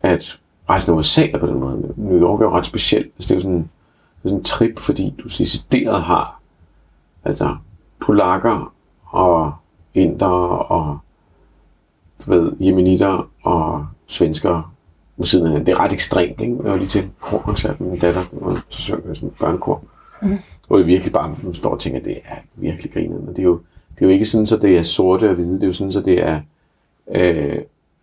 at resten af USA er på den måde. New York er jo ret specielt. Altså, det er jo sådan, det er sådan en trip, fordi du decideret har altså, polakker og inder og du ved, jemenitter og svensker ved siden af Det er ret ekstremt, ikke? Jeg var lige til korkoncert med min datter, og så synger jeg sådan en børnekor. Mm. Hvor jeg virkelig bare nu står og tænker, at det er virkelig grinerende. Det er jo, det er jo ikke sådan, at det er sorte og hvide. Det er jo sådan, at det er øh,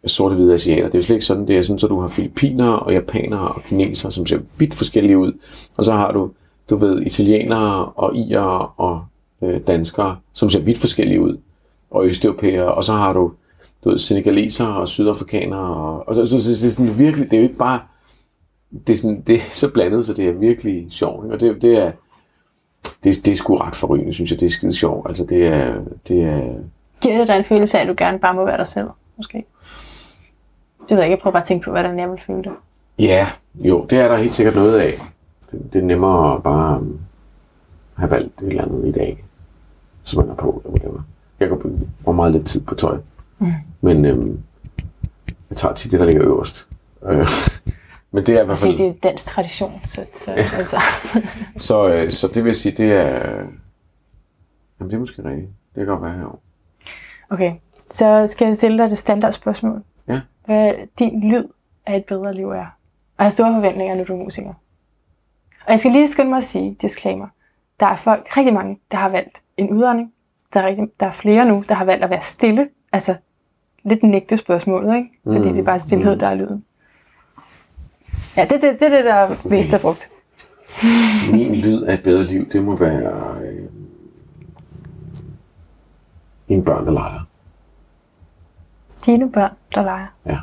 sorte hvide asiater. Det er jo slet ikke sådan, det er sådan, at du har filipinere og japanere og kinesere, som ser vidt forskellige ud. Og så har du, du ved, italienere og irer og øh, danskere, som ser vidt forskellige ud. Og østeuropæere. Og så har du, du ved, senegalesere og sydafrikanere. Og, og så, så, så, det er sådan virkelig, det er jo ikke bare, det er, sådan, det er så blandet, så det er virkelig sjovt. Ikke? Og det, det er, det, det er sgu ret forrygende, synes jeg. Det er skide sjovt. Altså, det er... Det er Giver det dig en følelse af, at du gerne bare må være dig selv, måske? Det ved jeg ikke. Jeg prøver bare at tænke på, hvordan jeg vil føle det. Ja, jo, det er der helt sikkert noget af. Det, det er nemmere at bare um, have valgt et eller andet i dag, som man er på, eller whatever. Jeg kan bruge meget lidt tid på tøj. Mm. Men øhm, jeg tager tit det, der ligger øverst. Øh, men det er i hvert fald... Det er dansk tradition, så, så, altså. så, øh, så det vil sige, det er... Jamen, det er måske rigtigt. Det kan godt være herovre. Okay, så skal jeg stille dig det standardspørgsmål. Ja. Hvad din lyd af et bedre liv er. Og jeg har store forventninger, når du er musiker. Og jeg skal lige skynde mig at sige, disclaimer. Der er folk, rigtig mange, der har valgt en udånding. Der er, rigtig, der er flere nu, der har valgt at være stille. Altså lidt nægte spørgsmålet, ikke? Fordi mm. det er bare stillhed, mm. der er lyden. Ja, det er det, det, det, der er mest er brugt. Min lyd af et bedre liv, det må være øh, en børn, der leger. Dine børn, der leger. Ja.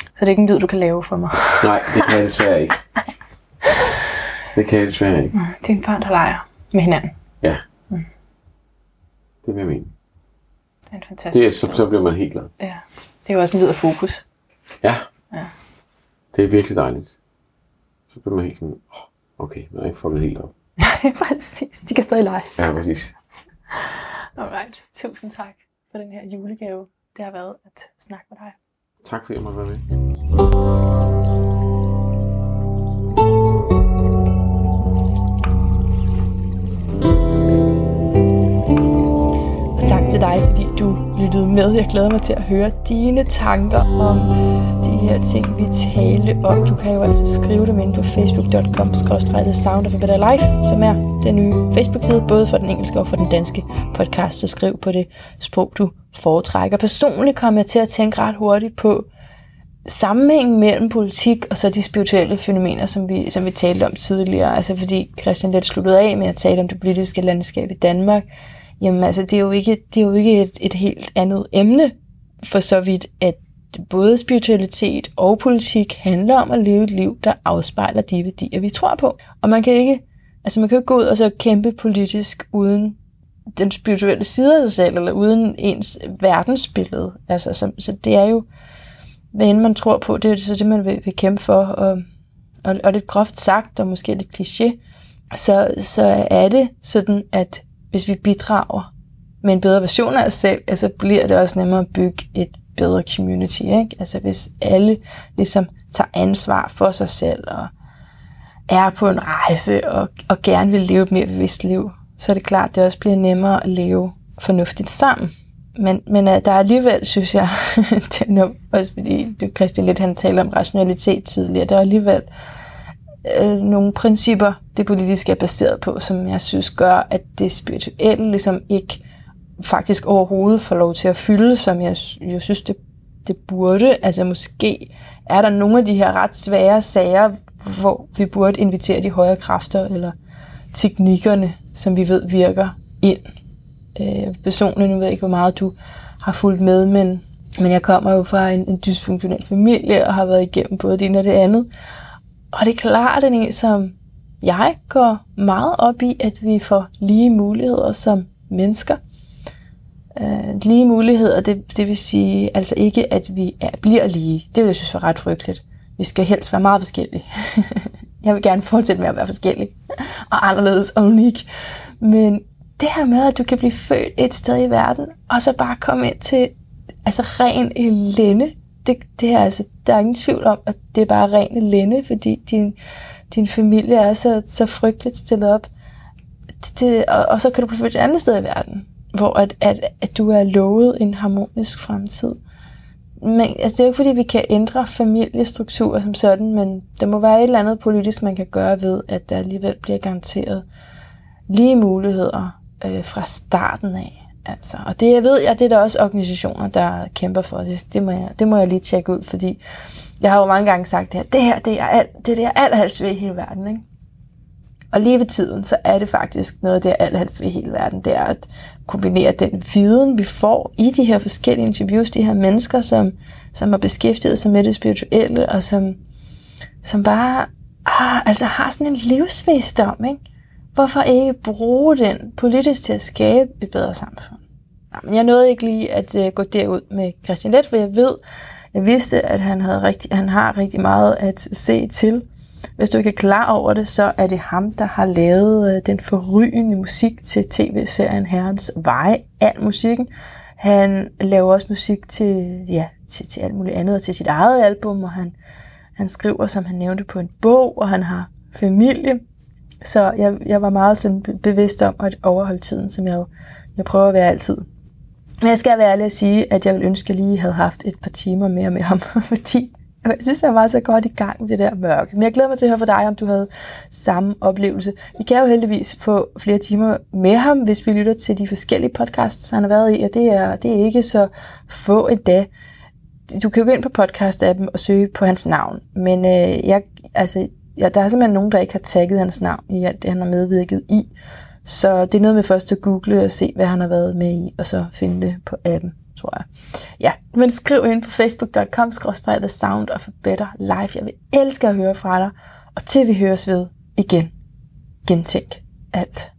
Så det er ikke en lyd, du kan lave for mig. Nej, det kan jeg desværre ikke. Det kan jeg desværre ikke. Dine børn, der leger med hinanden. Ja. Det vil jeg mene. Det er en fantastisk Det er, så, så bliver man helt glad. Ja. Det er jo også en lyd af fokus. Ja. Ja. Det er virkelig dejligt. Så bliver man helt sådan, oh, okay, nu er jeg fundet helt op. Præcis. De kan stadig lege. Ja, præcis. Alright. Tusind tak for den her julegave. Det har været at snakke med dig. Tak fordi jeg måtte være med. Til dig, fordi du lyttede med. Jeg glæder mig til at høre dine tanker om de her ting, vi talte om. Du kan jo altid skrive dem ind på facebook.com Sound of a Better Life, som er den nye Facebook-side, både for den engelske og for den danske podcast. Så skriv på det sprog, du foretrækker. Personligt kom jeg til at tænke ret hurtigt på sammenhængen mellem politik og så de spirituelle fænomener, som vi, som vi talte om tidligere. Altså fordi Christian lidt sluttede af med at tale om det politiske landskab i Danmark. Jamen altså, det er jo ikke, det er jo ikke et, et helt andet emne, for så vidt, at både spiritualitet og politik handler om at leve et liv, der afspejler de værdier, vi tror på. Og man kan ikke, altså man kan ikke gå ud og så kæmpe politisk uden den spirituelle side af sig selv, eller uden ens verdensbillede. Altså, så, så det er jo, hvad end man tror på, det er så det, man vil, vil kæmpe for. Og, og, og lidt groft sagt, og måske lidt kliché, så, så er det sådan, at hvis vi bidrager med en bedre version af os selv, altså bliver det også nemmere at bygge et bedre community. Ikke? Altså hvis alle ligesom tager ansvar for sig selv og er på en rejse og, og gerne vil leve et mere bevidst liv, så er det klart, at det også bliver nemmere at leve fornuftigt sammen. Men, men øh, der er alligevel, synes jeg, det er nu, også fordi du, Christian lidt han taler om rationalitet tidligere, der er alligevel øh, nogle principper, det politiske er baseret på, som jeg synes gør, at det spirituelle ligesom ikke faktisk overhovedet får lov til at fylde, som jeg jo synes, det, det burde. Altså måske er der nogle af de her ret svære sager, hvor vi burde invitere de højere kræfter eller teknikkerne, som vi ved virker ind. Øh, personligt, nu ved jeg ikke, hvor meget du har fulgt med, men, men jeg kommer jo fra en, en dysfunktionel familie og har været igennem både det ene og det andet. Og det er klart, at som jeg går meget op i, at vi får lige muligheder som mennesker. Øh, lige muligheder, det, det vil sige altså ikke, at vi er, bliver lige. Det vil jeg synes var ret frygteligt. Vi skal helst være meget forskellige. jeg vil gerne fortsætte med at være forskellig og anderledes og unik. Men det her med, at du kan blive født et sted i verden, og så bare komme ind til altså ren elende, det, det er altså, der er ingen tvivl om, at det er bare ren elende, fordi din, din familie er så, så frygteligt stillet op. Det, det, og, og så kan du blive et andet sted i verden, hvor at, at, at du er lovet en harmonisk fremtid. Men altså, det er jo ikke, fordi vi kan ændre familiestrukturer som sådan, men der må være et eller andet politisk, man kan gøre ved, at der alligevel bliver garanteret lige muligheder øh, fra starten af. Altså, og det jeg ved jeg, det er der også organisationer, der kæmper for. Det, det, må jeg, det må jeg lige tjekke ud, fordi jeg har jo mange gange sagt det her, det her, det er, alt, det, er det, jeg allerhelst ved i hele verden. Ikke? Og lige ved tiden, så er det faktisk noget af det, jeg allerhelst ved i hele verden, det er at kombinere den viden, vi får i de her forskellige interviews, de her mennesker, som, som har beskæftiget sig med det spirituelle, og som, som bare ah, altså har sådan en livsvisdom, ikke? Hvorfor ikke bruge den politisk til at skabe et bedre samfund? Men jeg nåede ikke lige at øh, gå derud med Christian Let, for jeg ved, jeg vidste, at han, havde rigtig, han har rigtig meget at se til. Hvis du ikke er klar over det, så er det ham, der har lavet øh, den forrygende musik til tv-serien Herrens Veje. Al musikken. Han laver også musik til, ja, til, til alt muligt andet, og til sit eget album, og han, han skriver, som han nævnte, på en bog, og han har familie. Så jeg, jeg var meget sådan bevidst om at overholde tiden, som jeg jo jeg prøver at være altid. Men jeg skal være ærlig at sige, at jeg vil ønske, at jeg lige havde haft et par timer mere med ham, fordi jeg synes, jeg var så godt i gang med det der mørke. Men jeg glæder mig til at høre fra dig, om du havde samme oplevelse. Vi kan jo heldigvis få flere timer med ham, hvis vi lytter til de forskellige podcasts, han har været i, og det er, det er ikke så få en dag. du kan jo gå ind på podcast-appen og søge på hans navn, men øh, jeg, altså, ja, der er simpelthen nogen, der ikke har tagget hans navn i alt det, han har medvirket i. Så det er noget med først at google og se, hvad han har været med i, og så finde det på appen, tror jeg. Ja, men skriv ind på facebook.com The Sound of a Better Life. Jeg vil elske at høre fra dig, og til vi høres ved igen. Gentænk alt.